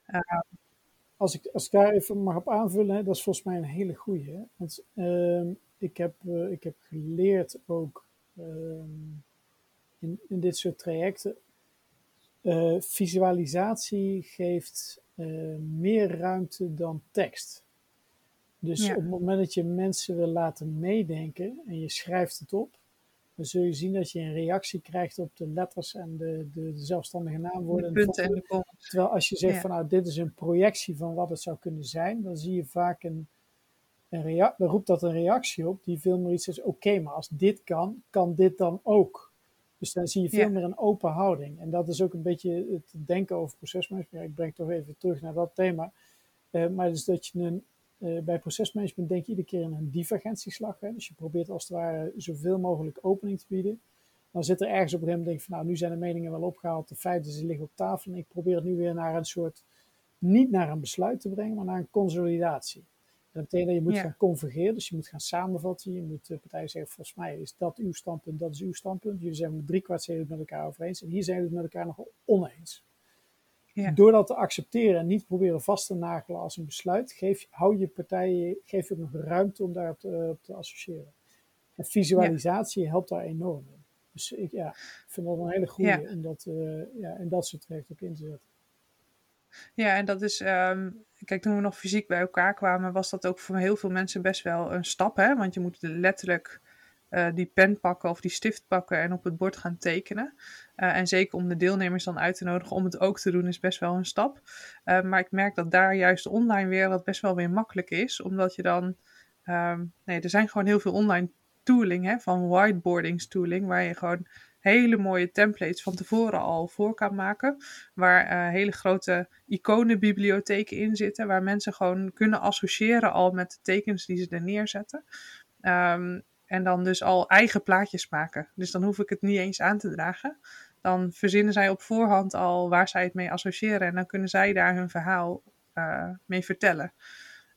als, ik, als ik daar even mag op aanvullen, hè, dat is volgens mij een hele goede. Want uh, ik, heb, uh, ik heb geleerd ook in, in dit soort trajecten. Visualisatie geeft meer ruimte dan tekst. Dus op het moment dat je mensen wil laten meedenken en je schrijft het op, dan zul je zien dat je een reactie krijgt op de letters en de, de, de zelfstandige naamwoorden. De punten en de. Terwijl als je zegt van nou, dit is een projectie van wat het zou kunnen zijn, dan zie je vaak een, een reactie, dan roept dat een reactie op die veel meer iets is, oké, maar als dit kan, kan dit dan ook. Dus dan zie je veel meer een open houding. En dat is ook een beetje het denken over procesmanagement. Ik breng toch even terug naar dat thema. Uh, maar dus dat je een, uh, bij procesmanagement denk je iedere keer in een divergentieslag. Hè? Dus je probeert als het ware zoveel mogelijk opening te bieden. Dan zit er ergens op een gegeven moment, denk van nou, nu zijn de meningen wel opgehaald, de feiten ze liggen op tafel. En ik probeer het nu weer naar een soort, niet naar een besluit te brengen, maar naar een consolidatie. Dat betekent dat je moet gaan convergeren, dus je moet gaan samenvatten. Je moet de partijen zeggen, volgens mij is dat uw standpunt, dat is uw standpunt. Jullie zijn drie kwart het met elkaar over eens. En hier zijn we het met elkaar nog oneens. Ja. Door dat te accepteren en niet proberen vast te nagelen als een besluit, geef, hou je partijen, geef je nog ruimte om daarop te, op te associëren. En visualisatie helpt daar enorm in. Dus ik ja, vind dat een hele goede ja. om dat uh, ja, in dat soort op in te zetten. Ja, en dat is, um, kijk, toen we nog fysiek bij elkaar kwamen, was dat ook voor heel veel mensen best wel een stap, hè? Want je moet letterlijk uh, die pen pakken of die stift pakken en op het bord gaan tekenen. Uh, en zeker om de deelnemers dan uit te nodigen om het ook te doen, is best wel een stap. Uh, maar ik merk dat daar juist de online wereld best wel weer makkelijk is, omdat je dan, um, nee, er zijn gewoon heel veel online tooling, hè, van whiteboardings tooling, waar je gewoon hele mooie templates van tevoren al voor kan maken. Waar uh, hele grote iconenbibliotheken in zitten. Waar mensen gewoon kunnen associëren al met de tekens die ze er neerzetten. Um, en dan dus al eigen plaatjes maken. Dus dan hoef ik het niet eens aan te dragen. Dan verzinnen zij op voorhand al waar zij het mee associëren. En dan kunnen zij daar hun verhaal uh, mee vertellen.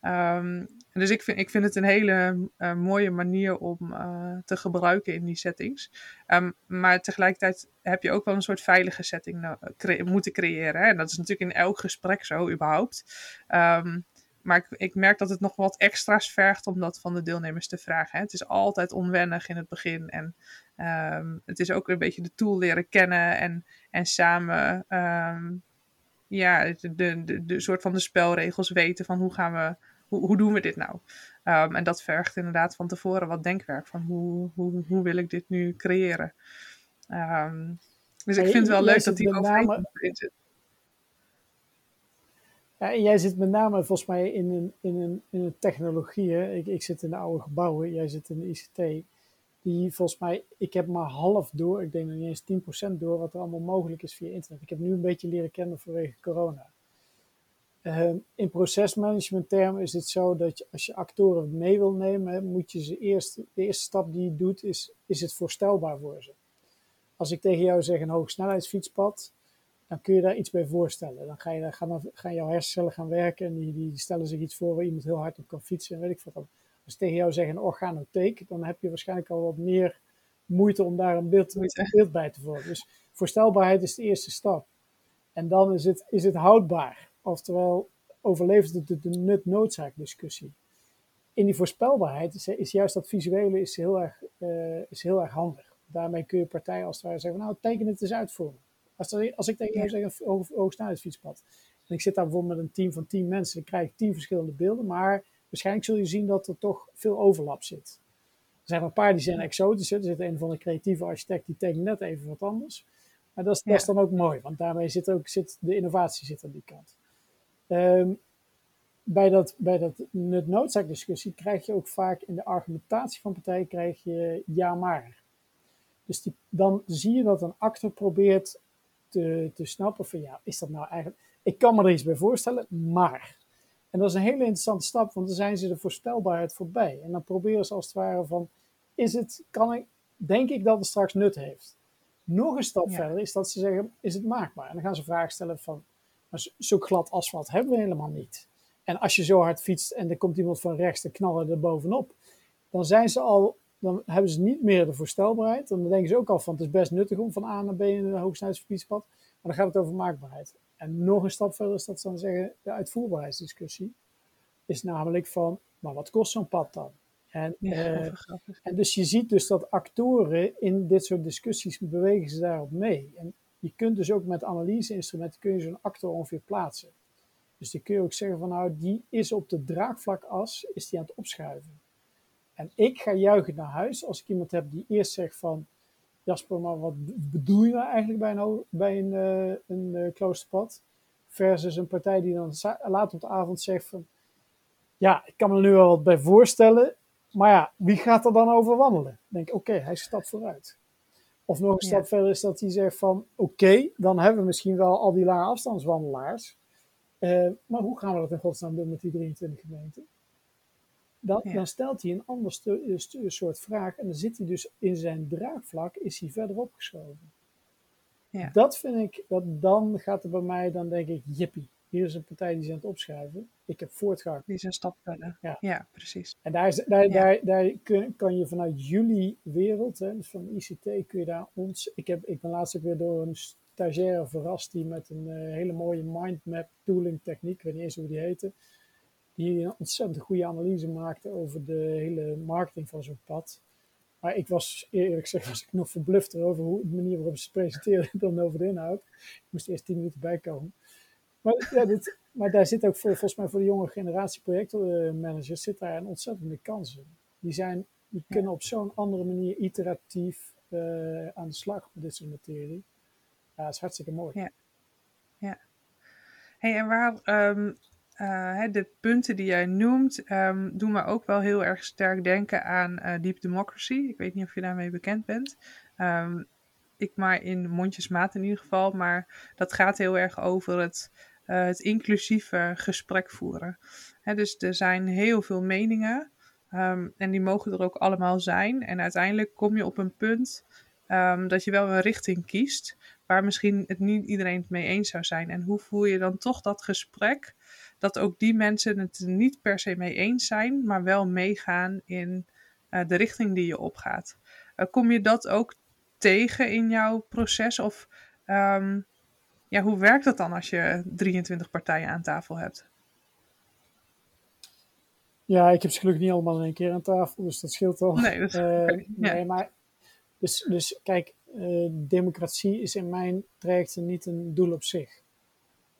Um, dus ik vind, ik vind het een hele uh, mooie manier om uh, te gebruiken in die settings. Um, maar tegelijkertijd heb je ook wel een soort veilige setting moeten creëren. Hè? En dat is natuurlijk in elk gesprek zo, überhaupt. Um, maar ik, ik, merk dat het nog wat extra's vergt om dat van de deelnemers te vragen. Hè? Het is altijd onwennig in het begin. En het is ook een beetje de tool leren kennen en, en samen ja, de, de, de, soort van de spelregels weten van hoe gaan we hoe, hoe doen we dit nou? Um, en dat vergt inderdaad van tevoren wat denkwerk van hoe, hoe, hoe wil ik dit nu creëren? Um, dus ik vind het wel leuk dat die zit. Ja, en jij zit met name volgens mij in een, in een, in een technologie. Hè? Ik, ik zit in de oude gebouwen, jij zit in de ICT. Die volgens mij, ik heb maar half door, ik denk nog niet eens 10% door wat er allemaal mogelijk is via internet. Ik heb nu een beetje leren kennen vanwege corona. Uh, in procesmanagement termen is het zo dat je, als je actoren mee wil nemen, moet je ze eerst, de eerste stap die je doet, is, is het voorstelbaar voor ze. Als ik tegen jou zeg een hogesnelheidsfietspad, dan kun je daar iets bij voorstellen. Dan, ga je, dan gaan, gaan jouw hersencellen gaan werken en die, die stellen zich iets voor waar iemand heel hard op kan fietsen en weet ik wat. Als ik tegen jou zeg een organotheek, dan heb je waarschijnlijk al wat meer moeite om daar een beeld, een beeld bij te vormen. Dus voorstelbaarheid is de eerste stap. En dan is het, is het houdbaar. Oftewel, overleeft het de, nut-noodzaak discussie. In die voorspelbaarheid is, is, juist dat visuele is heel, erg, uh, is heel erg handig. Daarmee kun je partijen als het ware zeggen, nou teken het eens uit voor me. Als, er, als ik tegen jou zeg een hoogsnelheidsfietspad. En ik zit daar bijvoorbeeld met een team van tien mensen, dan krijg ik tien verschillende beelden. Maar waarschijnlijk zul je zien dat er toch veel overlap zit. Er zijn er een paar die zijn exotisch. Er zit een van de creatieve architect die tekent net even wat anders. Maar dat is, ja. dat is dan ook mooi, want daarmee zit ook zit, de innovatie zit aan die kant. Um, bij dat, bij dat nut-noodzaak-discussie krijg je ook vaak in de argumentatie van partijen krijg je ja maar. Dus die, dan zie je dat een actor probeert te, te snappen van ja, is dat nou eigenlijk... Ik kan me er iets bij voorstellen, maar... En dat is een hele interessante stap, want dan zijn ze de voorspelbaarheid voorbij. En dan proberen ze als het ware van, is het, kan ik, denk ik dat het straks nut heeft? Nog een stap ja. verder is dat ze zeggen, is het maakbaar? En dan gaan ze vragen stellen van, Maar zo glad asfalt hebben we helemaal niet. En als je zo hard fietst en er komt iemand van rechts te knallen er bovenop, dan zijn ze al, dan hebben ze niet meer de voorstelbaarheid. Dan denken ze ook al van het is best nuttig om van A naar B in een hoogsnelheidsfietspad. Maar dan gaat het over maakbaarheid. En nog een stap verder is dat dan zeggen, de uitvoerbaarheidsdiscussie is namelijk van, maar wat kost zo'n pad dan? En, Ja, eh, en dus je ziet dus dat actoren in dit soort discussies bewegen ze daarop mee. En je kunt dus ook met analyseinstrumenten kun je zo'n actor ongeveer plaatsen. Dus die kun je ook zeggen van nou, die is op de draagvlakas, is die aan het opschuiven. En ik ga juichen naar huis als ik iemand heb die eerst zegt van Jasper, maar wat bedoel je nou eigenlijk bij een, bij een, uh, een uh, kloosterpad? Versus een partij die dan laat op de avond zegt van ja, ik kan me er nu wel wat bij voorstellen, maar ja, wie gaat er dan over wandelen? Dan denk ik, oké, hij stapt vooruit. Of nog een stap ja. verder is dat hij zegt van, oké, okay, dan hebben we misschien wel al die lange afstandswandelaars. Uh, maar hoe gaan we dat in godsnaam doen met die 23 gemeenten? Dan, ja. dan stelt hij een ander stu- stu- soort vraag en dan zit hij dus in zijn draagvlak, is hij verder opgeschoven. Ja. Dat vind ik, dat dan gaat er bij mij, dan denk ik, jippie, hier is een partij die is aan het opschuiven. Ik heb voortgang. Die is een stap verder. Ja, ja precies. En daar, is, daar, ja. daar, daar kun, kan je vanuit jullie wereld, hè, dus van ICT, kun je daar ons. Ik, heb, ik ben laatst ook weer door een stagiaire verrast die met een uh, hele mooie mindmap tooling techniek, ik weet niet eens hoe die heette, die een ontzettend goede analyse maakte over de hele marketing van zo'n pad. Maar ik was, eerlijk gezegd, was ik nog verbluft over hoe, de manier waarop ze presenteerden dan over de inhoud. Ik moest eerst tien minuten bijkomen. Maar, ja, dit, maar daar zit ook voor, volgens mij voor de jonge generatie projectmanagers zit daar een ontzettende kans in. Die, zijn, die kunnen op zo'n andere manier iteratief uh, aan de slag met dit soort materie. Ja, dat is hartstikke mooi. Ja. ja. Hey, en waar um, uh, de punten die jij noemt, um, doen me ook wel heel erg sterk denken aan uh, Deep Democracy. Ik weet niet of je daarmee bekend bent. Um, ik maar in mondjesmaat in ieder geval. Maar dat gaat heel erg over het, uh, het inclusieve gesprek voeren. Hè, dus er zijn heel veel meningen. Um, en die mogen er ook allemaal zijn. En uiteindelijk kom je op een punt um, dat je wel een richting kiest. Waar misschien het niet iedereen het mee eens zou zijn. En hoe voer je dan toch dat gesprek? Dat ook die mensen het niet per se mee eens zijn. Maar wel meegaan in uh, de richting die je opgaat. Uh, kom je dat ook tegen in jouw proces? Of um, ja, hoe werkt dat dan als je 23 partijen aan tafel hebt? Ja, ik heb ze gelukkig niet allemaal in één keer aan tafel, dus dat scheelt al. Nee, dat is uh, nee ja. maar dus, dus kijk, uh, democratie is in mijn trajecten niet een doel op zich.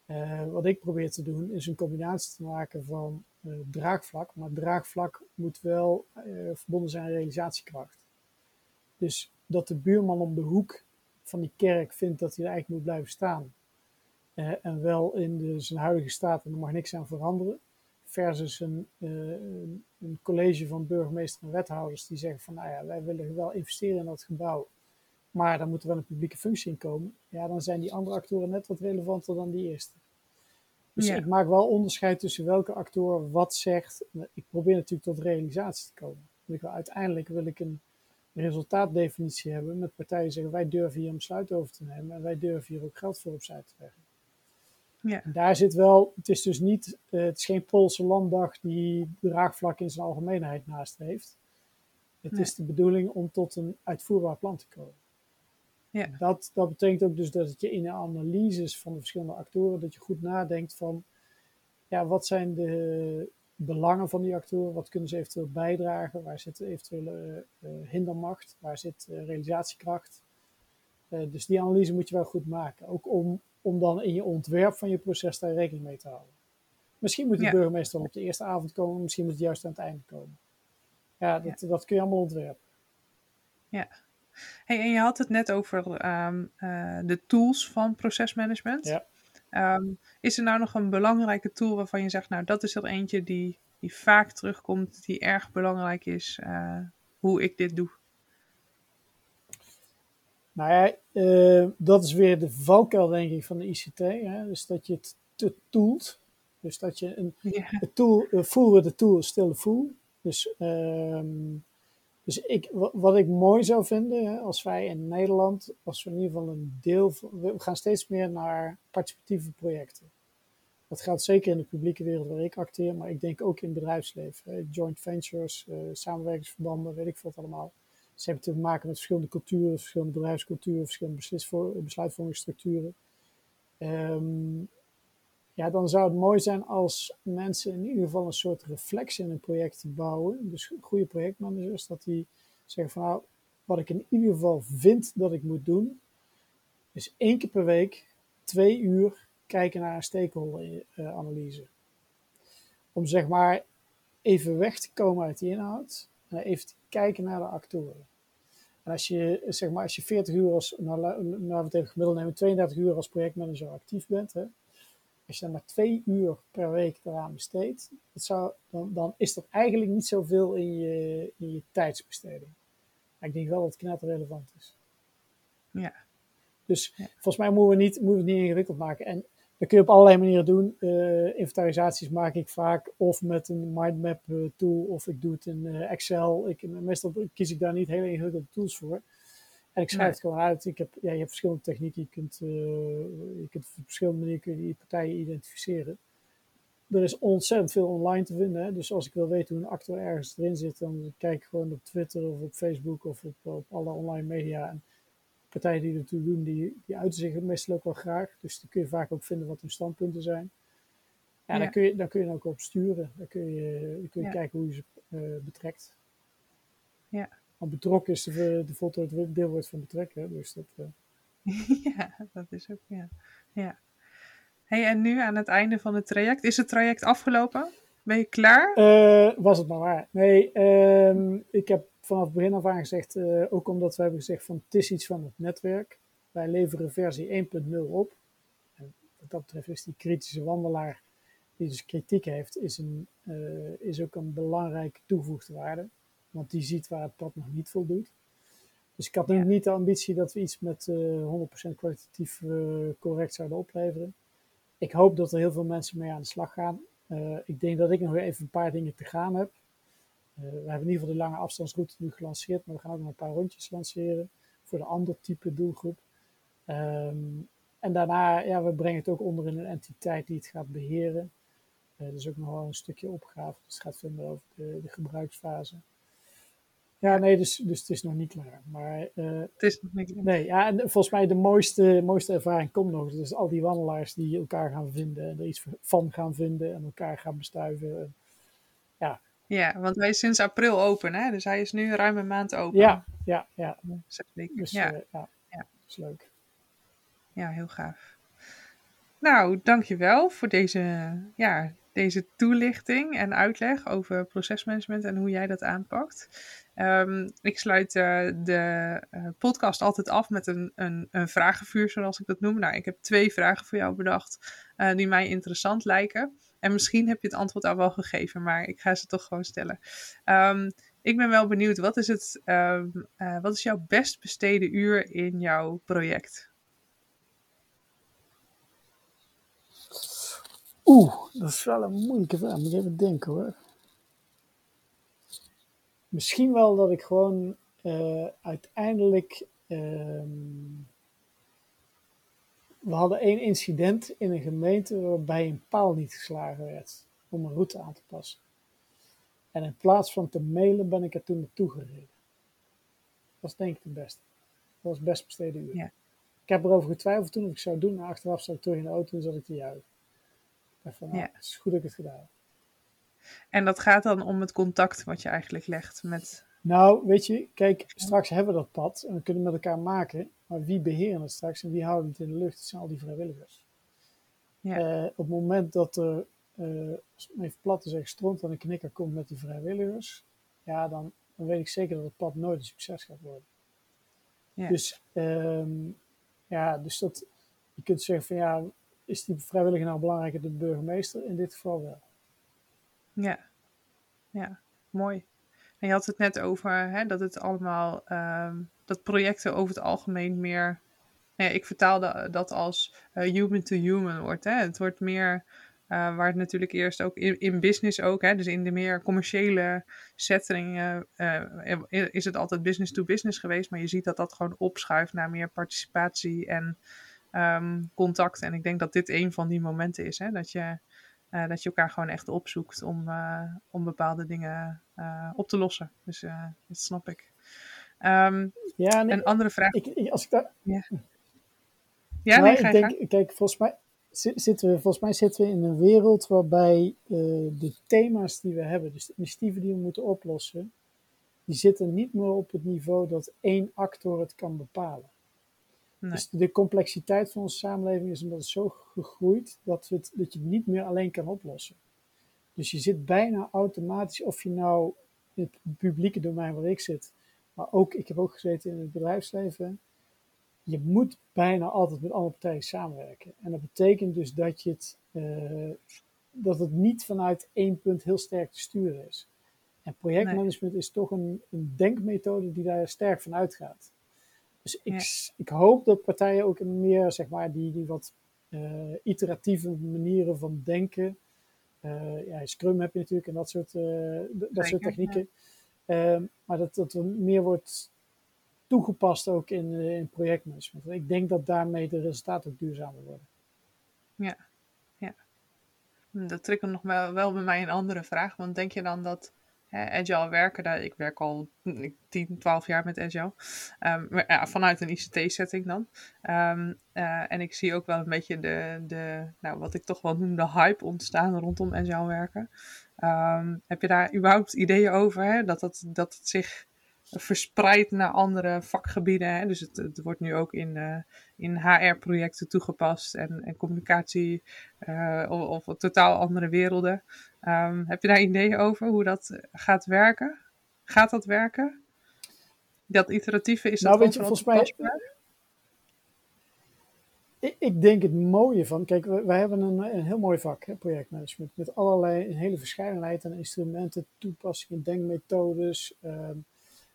Uh, wat ik probeer te doen is een combinatie te maken van draagvlak, maar draagvlak moet wel verbonden zijn aan realisatiekracht. Dus dat de buurman om de hoek van die kerk vindt dat hij er eigenlijk moet blijven staan. Uh, en wel in de, zijn huidige staat en er mag niks aan veranderen. Versus een, uh, een, een, college van burgemeester en wethouders die zeggen van nou ja, wij willen wel investeren in dat gebouw. Maar daar moet er wel een publieke functie in komen. Ja, dan zijn die andere actoren net wat relevanter dan die eerste. Dus ja. ik maak wel onderscheid tussen welke acteur wat zegt. Ik probeer natuurlijk tot realisatie te komen. Ik wil, uiteindelijk wil ik een resultaatdefinitie hebben met partijen die zeggen wij durven hier een besluit over te nemen en wij durven hier ook geld voor opzij te leggen. Ja. En daar zit wel, het is dus niet, uh, het is geen Poolse landdag die draagvlak in zijn algemeenheid nastreeft. Het Nee. is de bedoeling om tot een uitvoerbaar plan te komen. Ja. Dat, dat betekent ook dus dat je in de analyses van de verschillende actoren, dat je goed nadenkt van, ja, wat zijn de belangen van die actoren, wat kunnen ze eventueel bijdragen, waar zit eventuele uh, hindermacht, waar zit uh, realisatiekracht. Dus die analyse moet je wel goed maken, ook om, om dan in je ontwerp van je proces daar rekening mee te houden. Misschien moet de Ja. burgemeester dan op de eerste avond komen, misschien moet het juist aan het einde komen. Ja, dat, dat kun je allemaal ontwerpen. Ja. Hey, en je had het net over ehm, eh, de tools van procesmanagement. Ja. Ehm, is er nou nog een belangrijke tool waarvan je zegt, nou dat is er eentje die, die vaak terugkomt, die erg belangrijk is, eh, hoe ik dit doe? Nou ja, eh, dat is weer de valkuil denk ik van de ICT. Hè? Dus dat je het te toolt. Dus dat je een de tool, uh, with tool is still a fool. Dus, ehm, dus ik, wa- wat ik mooi zou vinden, hè, als wij in Nederland, als we in ieder geval een deel van, we gaan steeds meer naar participatieve projecten. Dat geldt zeker in de publieke wereld waar ik acteer, maar ik denk ook in het bedrijfsleven. Joint ventures, uh, samenwerkingsverbanden, weet ik veel allemaal. Ze hebben te maken met verschillende culturen, verschillende bedrijfsculturen, verschillende besluitvormingsstructuren. Um, ja, dan zou het mooi zijn als mensen in ieder geval een soort reflectie in een project bouwen. Dus goede projectmanagers, dat die zeggen van nou, wat ik in ieder geval vind dat ik moet doen, is één keer per week, twee uur, kijken naar een stakeholder-analyse. Om zeg maar even weg te komen uit die inhoud en even kijken naar de actoren. En als je, zeg maar, als je 40 uur als, nou, nou we het gemiddeld nemen, 32 uur als projectmanager actief bent, hè, als je dan maar twee uur per week eraan besteedt, dat zou, dan, dan is dat eigenlijk niet zoveel in je, in je tijdsbesteding. Maar ik denk wel dat het knap relevant is. Ja. Dus volgens mij moeten we, niet, moeten we het niet ingewikkeld maken. En dat kun je op allerlei manieren doen. Uh, inventarisaties maak ik vaak of met een mindmap uh, tool of ik doe het in uh, Excel. Ik, meestal kies ik daar niet hele ingewikkelde tools voor. En ik schrijf het gewoon uit. Ik heb, ja, je hebt verschillende technieken. Je kunt, je kunt op verschillende manieren kun je die partijen identificeren. Er is ontzettend veel online te vinden. Hè? Dus als ik wil weten hoe een actor ergens erin zit, dan kijk ik gewoon op Twitter of op Facebook of op, op alle online media. En partijen die ertoe doen, die, die uiten zich meestal ook wel graag. Dus dan kun je vaak ook vinden wat hun standpunten zijn. Ja, Dan, kun je, dan kun je ook op sturen. Dan kun je, dan kun je kijken hoe je ze uh, betrekt. Ja. Want betrokken is de, de foto het deelwoord van betrekken. Dus dat, uh... ja, dat is ook, ja. ja. Hey, en nu aan het einde van het traject, is het traject afgelopen? Ben je klaar? Uh, was het maar waar. Nee, uh, ik heb vanaf het begin af aan gezegd, uh, ook omdat we hebben gezegd van het is iets van het netwerk. Wij leveren versie 1.0 op. En wat dat betreft is die kritische wandelaar die dus kritiek heeft, is, een, uh, is ook een belangrijke toegevoegde waarde. Want die ziet waar het pad nog niet voldoet. Dus ik had nu niet de ambitie dat we iets met uh, 100% kwalitatief correct zouden opleveren. Ik hoop dat er heel veel mensen mee aan de slag gaan. ik denk dat ik nog even een paar dingen te gaan heb. Uh, we hebben in ieder geval de lange afstandsroute nu gelanceerd, maar we gaan ook nog een paar rondjes lanceren voor de ander type doelgroep. Um, en daarna, ja, we brengen het ook onder in een entiteit die het gaat beheren. Uh, dat is ook nog wel een stukje opgave, dus het gaat veel meer over de, de gebruiksfase. Ja, nee, dus, dus het is nog niet klaar. Maar, uh, het is nog niet klaar. Nee, ja, en volgens mij de mooiste, mooiste ervaring komt nog. Dus al die wandelaars die elkaar gaan vinden en er iets van gaan vinden en elkaar gaan bestuiven. Ja, want hij is sinds april open, hè? Dus hij is nu ruim een maand open. Ja, ja, ja. Dus, ja. Uh, ja. is leuk. Ja, heel gaaf. Nou, dankjewel voor deze, ja, deze toelichting en uitleg over procesmanagement en hoe jij dat aanpakt. Um, ik sluit uh, de uh, podcast altijd af met een, een, een vragenvuur, zoals ik dat noem. Nou, ik heb twee vragen voor jou bedacht uh, die mij interessant lijken. En misschien heb je het antwoord al wel gegeven, maar ik ga ze toch gewoon stellen. Um, ik ben wel benieuwd, wat is, het, um, uh, wat is jouw best besteden uur in jouw project? Oeh, dat is wel een moeilijke vraag. Moet even denken hoor. Misschien wel dat ik gewoon uh, uiteindelijk um, we hadden één incident in een gemeente waarbij een paal niet geslagen werd om een route aan te passen. En in plaats van te mailen ben ik er toen naartoe gereden. Dat was denk ik het beste. Dat was best besteden uur. Ja. Ik heb erover getwijfeld toen of ik zou doen. En achteraf zat ik terug in de auto en zat ik te juichen. Van, nou, Ja. het is goed dat ik het gedaan heb. En dat gaat dan om het contact wat je eigenlijk legt met. Nou, weet je, kijk, straks hebben we dat pad en we kunnen met elkaar maken. Maar wie beheren het straks en wie houden het in de lucht? Dat zijn al die vrijwilligers. Ja. Eh, op het moment dat er, eh, als ik even plat te zeggen, stront aan de knikker komt met die vrijwilligers, ja, dan, dan weet ik zeker dat het pad nooit een succes gaat worden. Ja. Dus, ehm, ja, dus dat, je kunt zeggen van ja, is die vrijwilliger nou belangrijker dan de burgemeester? In dit geval wel. Ja, ja, mooi. En je had het net over hè, dat het allemaal, ehm, dat projecten over het algemeen meer, nou ja, ik vertaalde dat als eh, human to human wordt. Hè. Het wordt meer, eh, waar het natuurlijk eerst ook in, in business ook, hè, dus in de meer commerciële setting eh, is het altijd business to business geweest, maar je ziet dat dat gewoon opschuift naar meer participatie en ehm, contact. En ik denk dat dit een van die momenten is, hè, dat, je, uh, dat je elkaar gewoon echt opzoekt om, uh, om bepaalde dingen uh, op te lossen. Dus dat snap ik. Um, ja, nee, een andere vraag. Ik, als ik daar... Ja, ja nee, ik denk, kijk, volgens mij, zitten we, volgens mij zitten we in een wereld waarbij de thema's die we hebben, dus de initiatieven die we moeten oplossen, die zitten niet meer op het niveau dat één actor het kan bepalen. Nee. Dus de complexiteit van onze samenleving is omdat het zo gegroeid dat, het, dat je het niet meer alleen kan oplossen. Dus je zit bijna automatisch, of je nou in het publieke domein waar ik zit, maar ook, ik heb ook gezeten in het bedrijfsleven, je moet bijna altijd met andere partijen samenwerken. En dat betekent dus dat, je het, uh, dat het niet vanuit één punt heel sterk te sturen is. En projectmanagement is toch een, een, denkmethode die daar sterk van uitgaat. Dus ik, ik hoop dat partijen ook meer, zeg maar, die, die wat uh, iteratieve manieren van denken. Uh, ja, Scrum heb je natuurlijk en dat soort, uh, dat soort technieken. Ja. Ehm, maar dat, dat er meer wordt toegepast ook in, in projectmanagement. Ik denk dat daarmee de resultaten ook duurzamer worden. Ja, ja. Dat trekt nog wel, wel bij mij een andere vraag. Want denk je dan dat agile werken, daar, ik werk al 10, 12 jaar met agile. Um, maar, ja, vanuit een ICT-setting dan. Um, uh, en ik zie ook wel een beetje de, de nou, wat ik toch wel noem de hype ontstaan rondom agile werken. Um, heb je daar überhaupt ideeën over? Hè? Dat, dat, dat het zich verspreid naar andere vakgebieden. Hè? Dus het, het, wordt nu ook in, uh, in HR-projecten toegepast en, en communicatie uh, of, of, totaal andere werelden. Um, heb je daar ideeën over hoe dat gaat werken? Gaat dat werken? Dat iteratieve is nou, dat weet je, volgens mij. Ik, ik, denk het mooie van, kijk, wij, hebben een, een, heel mooi vak, hè, projectmanagement, met allerlei, een hele verscheidenheid aan instrumenten, toepassingen, denkmethodes. Um,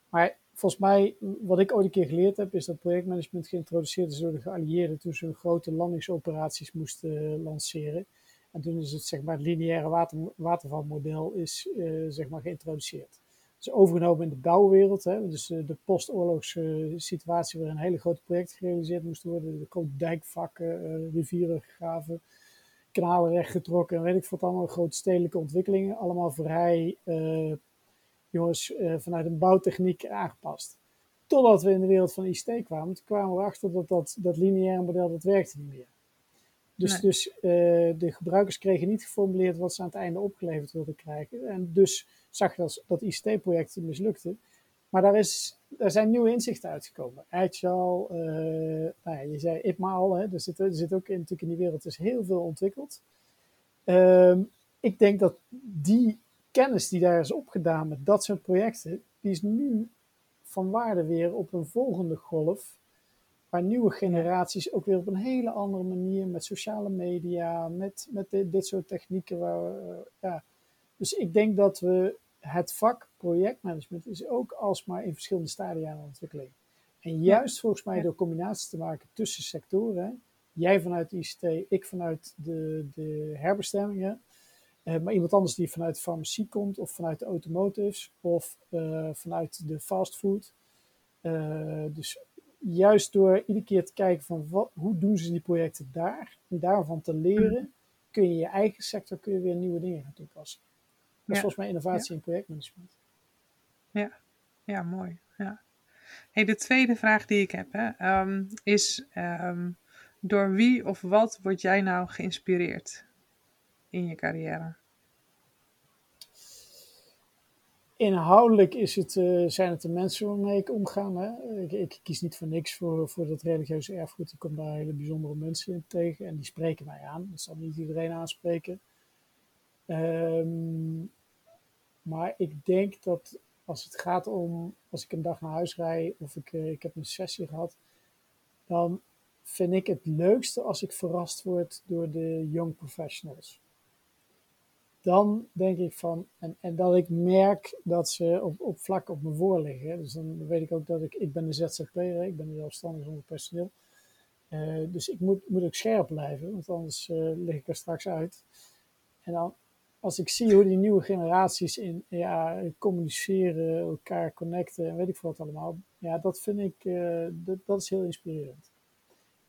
maar volgens mij, wat ik ooit een keer geleerd heb, is dat projectmanagement geïntroduceerd is door de geallieerden toen ze grote landingsoperaties moesten lanceren. En toen is het, zeg maar, het lineaire water, watervalmodel is, uh, zeg maar, geïntroduceerd. Dus overgenomen in de bouwwereld, hè, dus uh, de postoorlogse situatie waarin hele grote projecten gerealiseerd moesten worden. De grote dijkvakken, rivieren gegraven, kanalen rechtgetrokken en weet ik wat allemaal, grote stedelijke ontwikkelingen. Allemaal vrij jongens uh, vanuit een bouwtechniek aangepast. Totdat we in de wereld van ICT kwamen. Toen kwamen we erachter dat dat, dat lineaire model, dat werkte niet meer. Dus, nee. dus uh, de gebruikers kregen niet geformuleerd wat ze aan het einde opgeleverd wilden krijgen. En dus zag je dat, dat ICT-project mislukte. Maar daar, is, daar zijn nieuwe inzichten uitgekomen. Agile, uh, nou ja, je zei IPMA al, hè, er, zit, er zit ook in, natuurlijk in die wereld is heel veel ontwikkeld. Uh, ik denk dat die kennis die daar is opgedaan met dat soort projecten, die is nu van waarde weer op een volgende golf. Waar nieuwe generaties ook weer op een hele andere manier met sociale media, met, met dit, dit soort technieken. Waar, uh, ja. Dus ik denk dat we het vak projectmanagement is ook alsmaar in verschillende stadia aan ontwikkeling. En juist volgens mij door combinaties te maken tussen sectoren, jij vanuit ICT, ik vanuit de, de herbestemmingen, maar iemand anders die vanuit de farmacie komt, of vanuit de automotives, of uh, vanuit de fastfood. Uh, dus juist door iedere keer te kijken van wat, hoe doen ze die projecten daar, en daarvan te leren, kun je je eigen sector kun je weer nieuwe dingen gaan toepassen. Dat is ja. volgens mij innovatie ja. in projectmanagement. Ja, ja mooi. Ja. Hey, de tweede vraag die ik heb hè, um, is: um, door wie of wat word jij nou geïnspireerd? In je carrière? Inhoudelijk is het, uh, zijn het de mensen waarmee ik omga. Ik, ik, kies niet voor niks voor, voor dat religieuze erfgoed. Ik kom daar hele bijzondere mensen in tegen en die spreken mij aan. Dat zal niet iedereen aanspreken. Um, maar ik denk dat als het gaat om, als ik een dag naar huis rijd of ik, uh, ik heb een sessie gehad, dan vind ik het leukste als ik verrast word door de young professionals dan denk ik van, en, en dat ik merk dat ze op, op vlak op me voor liggen. Dus dan weet ik ook dat ik, ik ben een ZZP'er, ik ben zelfstandig zonder personeel. Uh, dus ik moet, moet ook scherp blijven, want anders uh, lig ik er straks uit. En dan, als ik zie hoe die nieuwe generaties in ja, communiceren, elkaar connecten en weet ik wat allemaal, ja, dat vind ik, uh, dat, dat is heel inspirerend.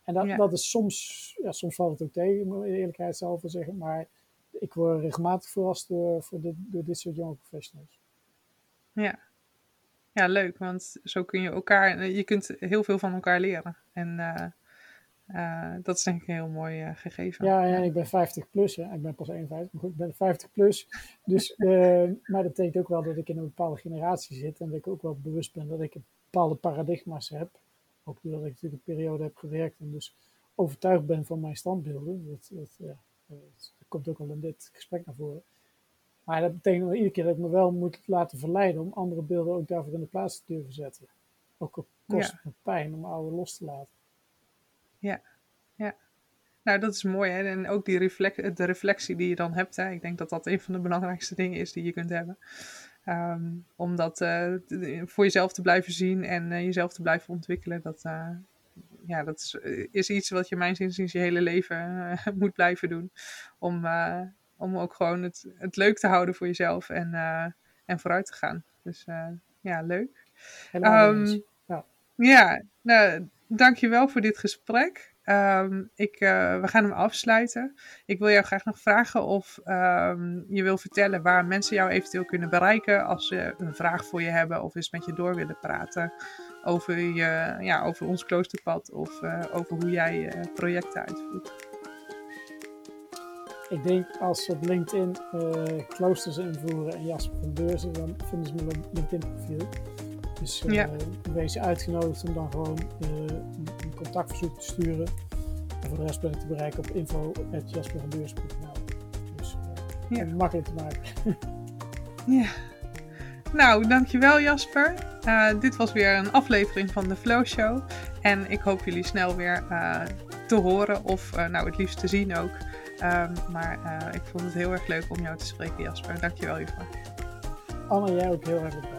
En dat, dat is soms, ja, soms valt het ook tegen, moet ik eerlijkheid zelf zeggen. Maar ik word regelmatig verrast door, voor dit, door dit soort jonge professionals. Ja. ja, leuk, want zo kun je elkaar, je kunt heel veel van elkaar leren. En uh, dat is denk ik een heel mooi uh, gegeven. Ja, ja, ik ben 50 plus. Hè. Ik ben pas 51, maar goed, ik ben 50 plus. Dus, maar dat betekent ook wel dat ik in een bepaalde generatie zit. En dat ik ook wel bewust ben dat ik bepaalde paradigma's heb. Ook doordat ik natuurlijk een periode heb gewerkt en dus overtuigd ben van mijn standbeelden. Dat, dat, ja, dat komt ook al in dit gesprek naar voren. Maar dat betekent dat iedere keer dat ik me wel moet laten verleiden om andere beelden ook daarvoor in de plaats te durven zetten. Ook op kosten ja. pijn om oude los te laten. Ja, ja. Nou, dat is mooi. Hè? En ook die reflect, de reflectie die je dan hebt. Hè? Ik denk dat dat een van de belangrijkste dingen is die je kunt hebben. Um, om dat uh, voor jezelf te blijven zien en uh, jezelf te blijven ontwikkelen. Dat, uh, ja, dat is, is, iets wat je mijn zin je hele leven moet blijven doen. Om, om ook gewoon het, het leuk te houden voor jezelf en, en vooruit te gaan. Dus ja, leuk. Um, ja, ja nou, dankjewel voor dit gesprek. Um, ik, uh, we gaan hem afsluiten. Ik wil jou graag nog vragen of um, je wil vertellen waar mensen jou eventueel kunnen bereiken als ze een vraag voor je hebben of eens met je door willen praten over, je, ja, over ons kloosterpad of uh, over hoe jij uh, projecten uitvoert. Ik denk als ze op LinkedIn kloosters invoeren en Jasper van Beurzen, dan vinden ze mijn LinkedIn profiel. Dus uh, ja. wees uitgenodigd om dan gewoon uh, een contactverzoek te sturen. En voor de rest ben ik te bereiken op info.jaspervandeurs.nl Dus uh, ja. makkelijk te maken. ja. Nou, dankjewel Jasper. dit was weer een aflevering van de Flow Show. En ik hoop jullie snel weer te horen of nou het liefst te zien ook. Um, maar ik vond het heel erg leuk om jou te spreken Jasper. Dankjewel hiervoor. Anne, jij ook heel erg bedankt.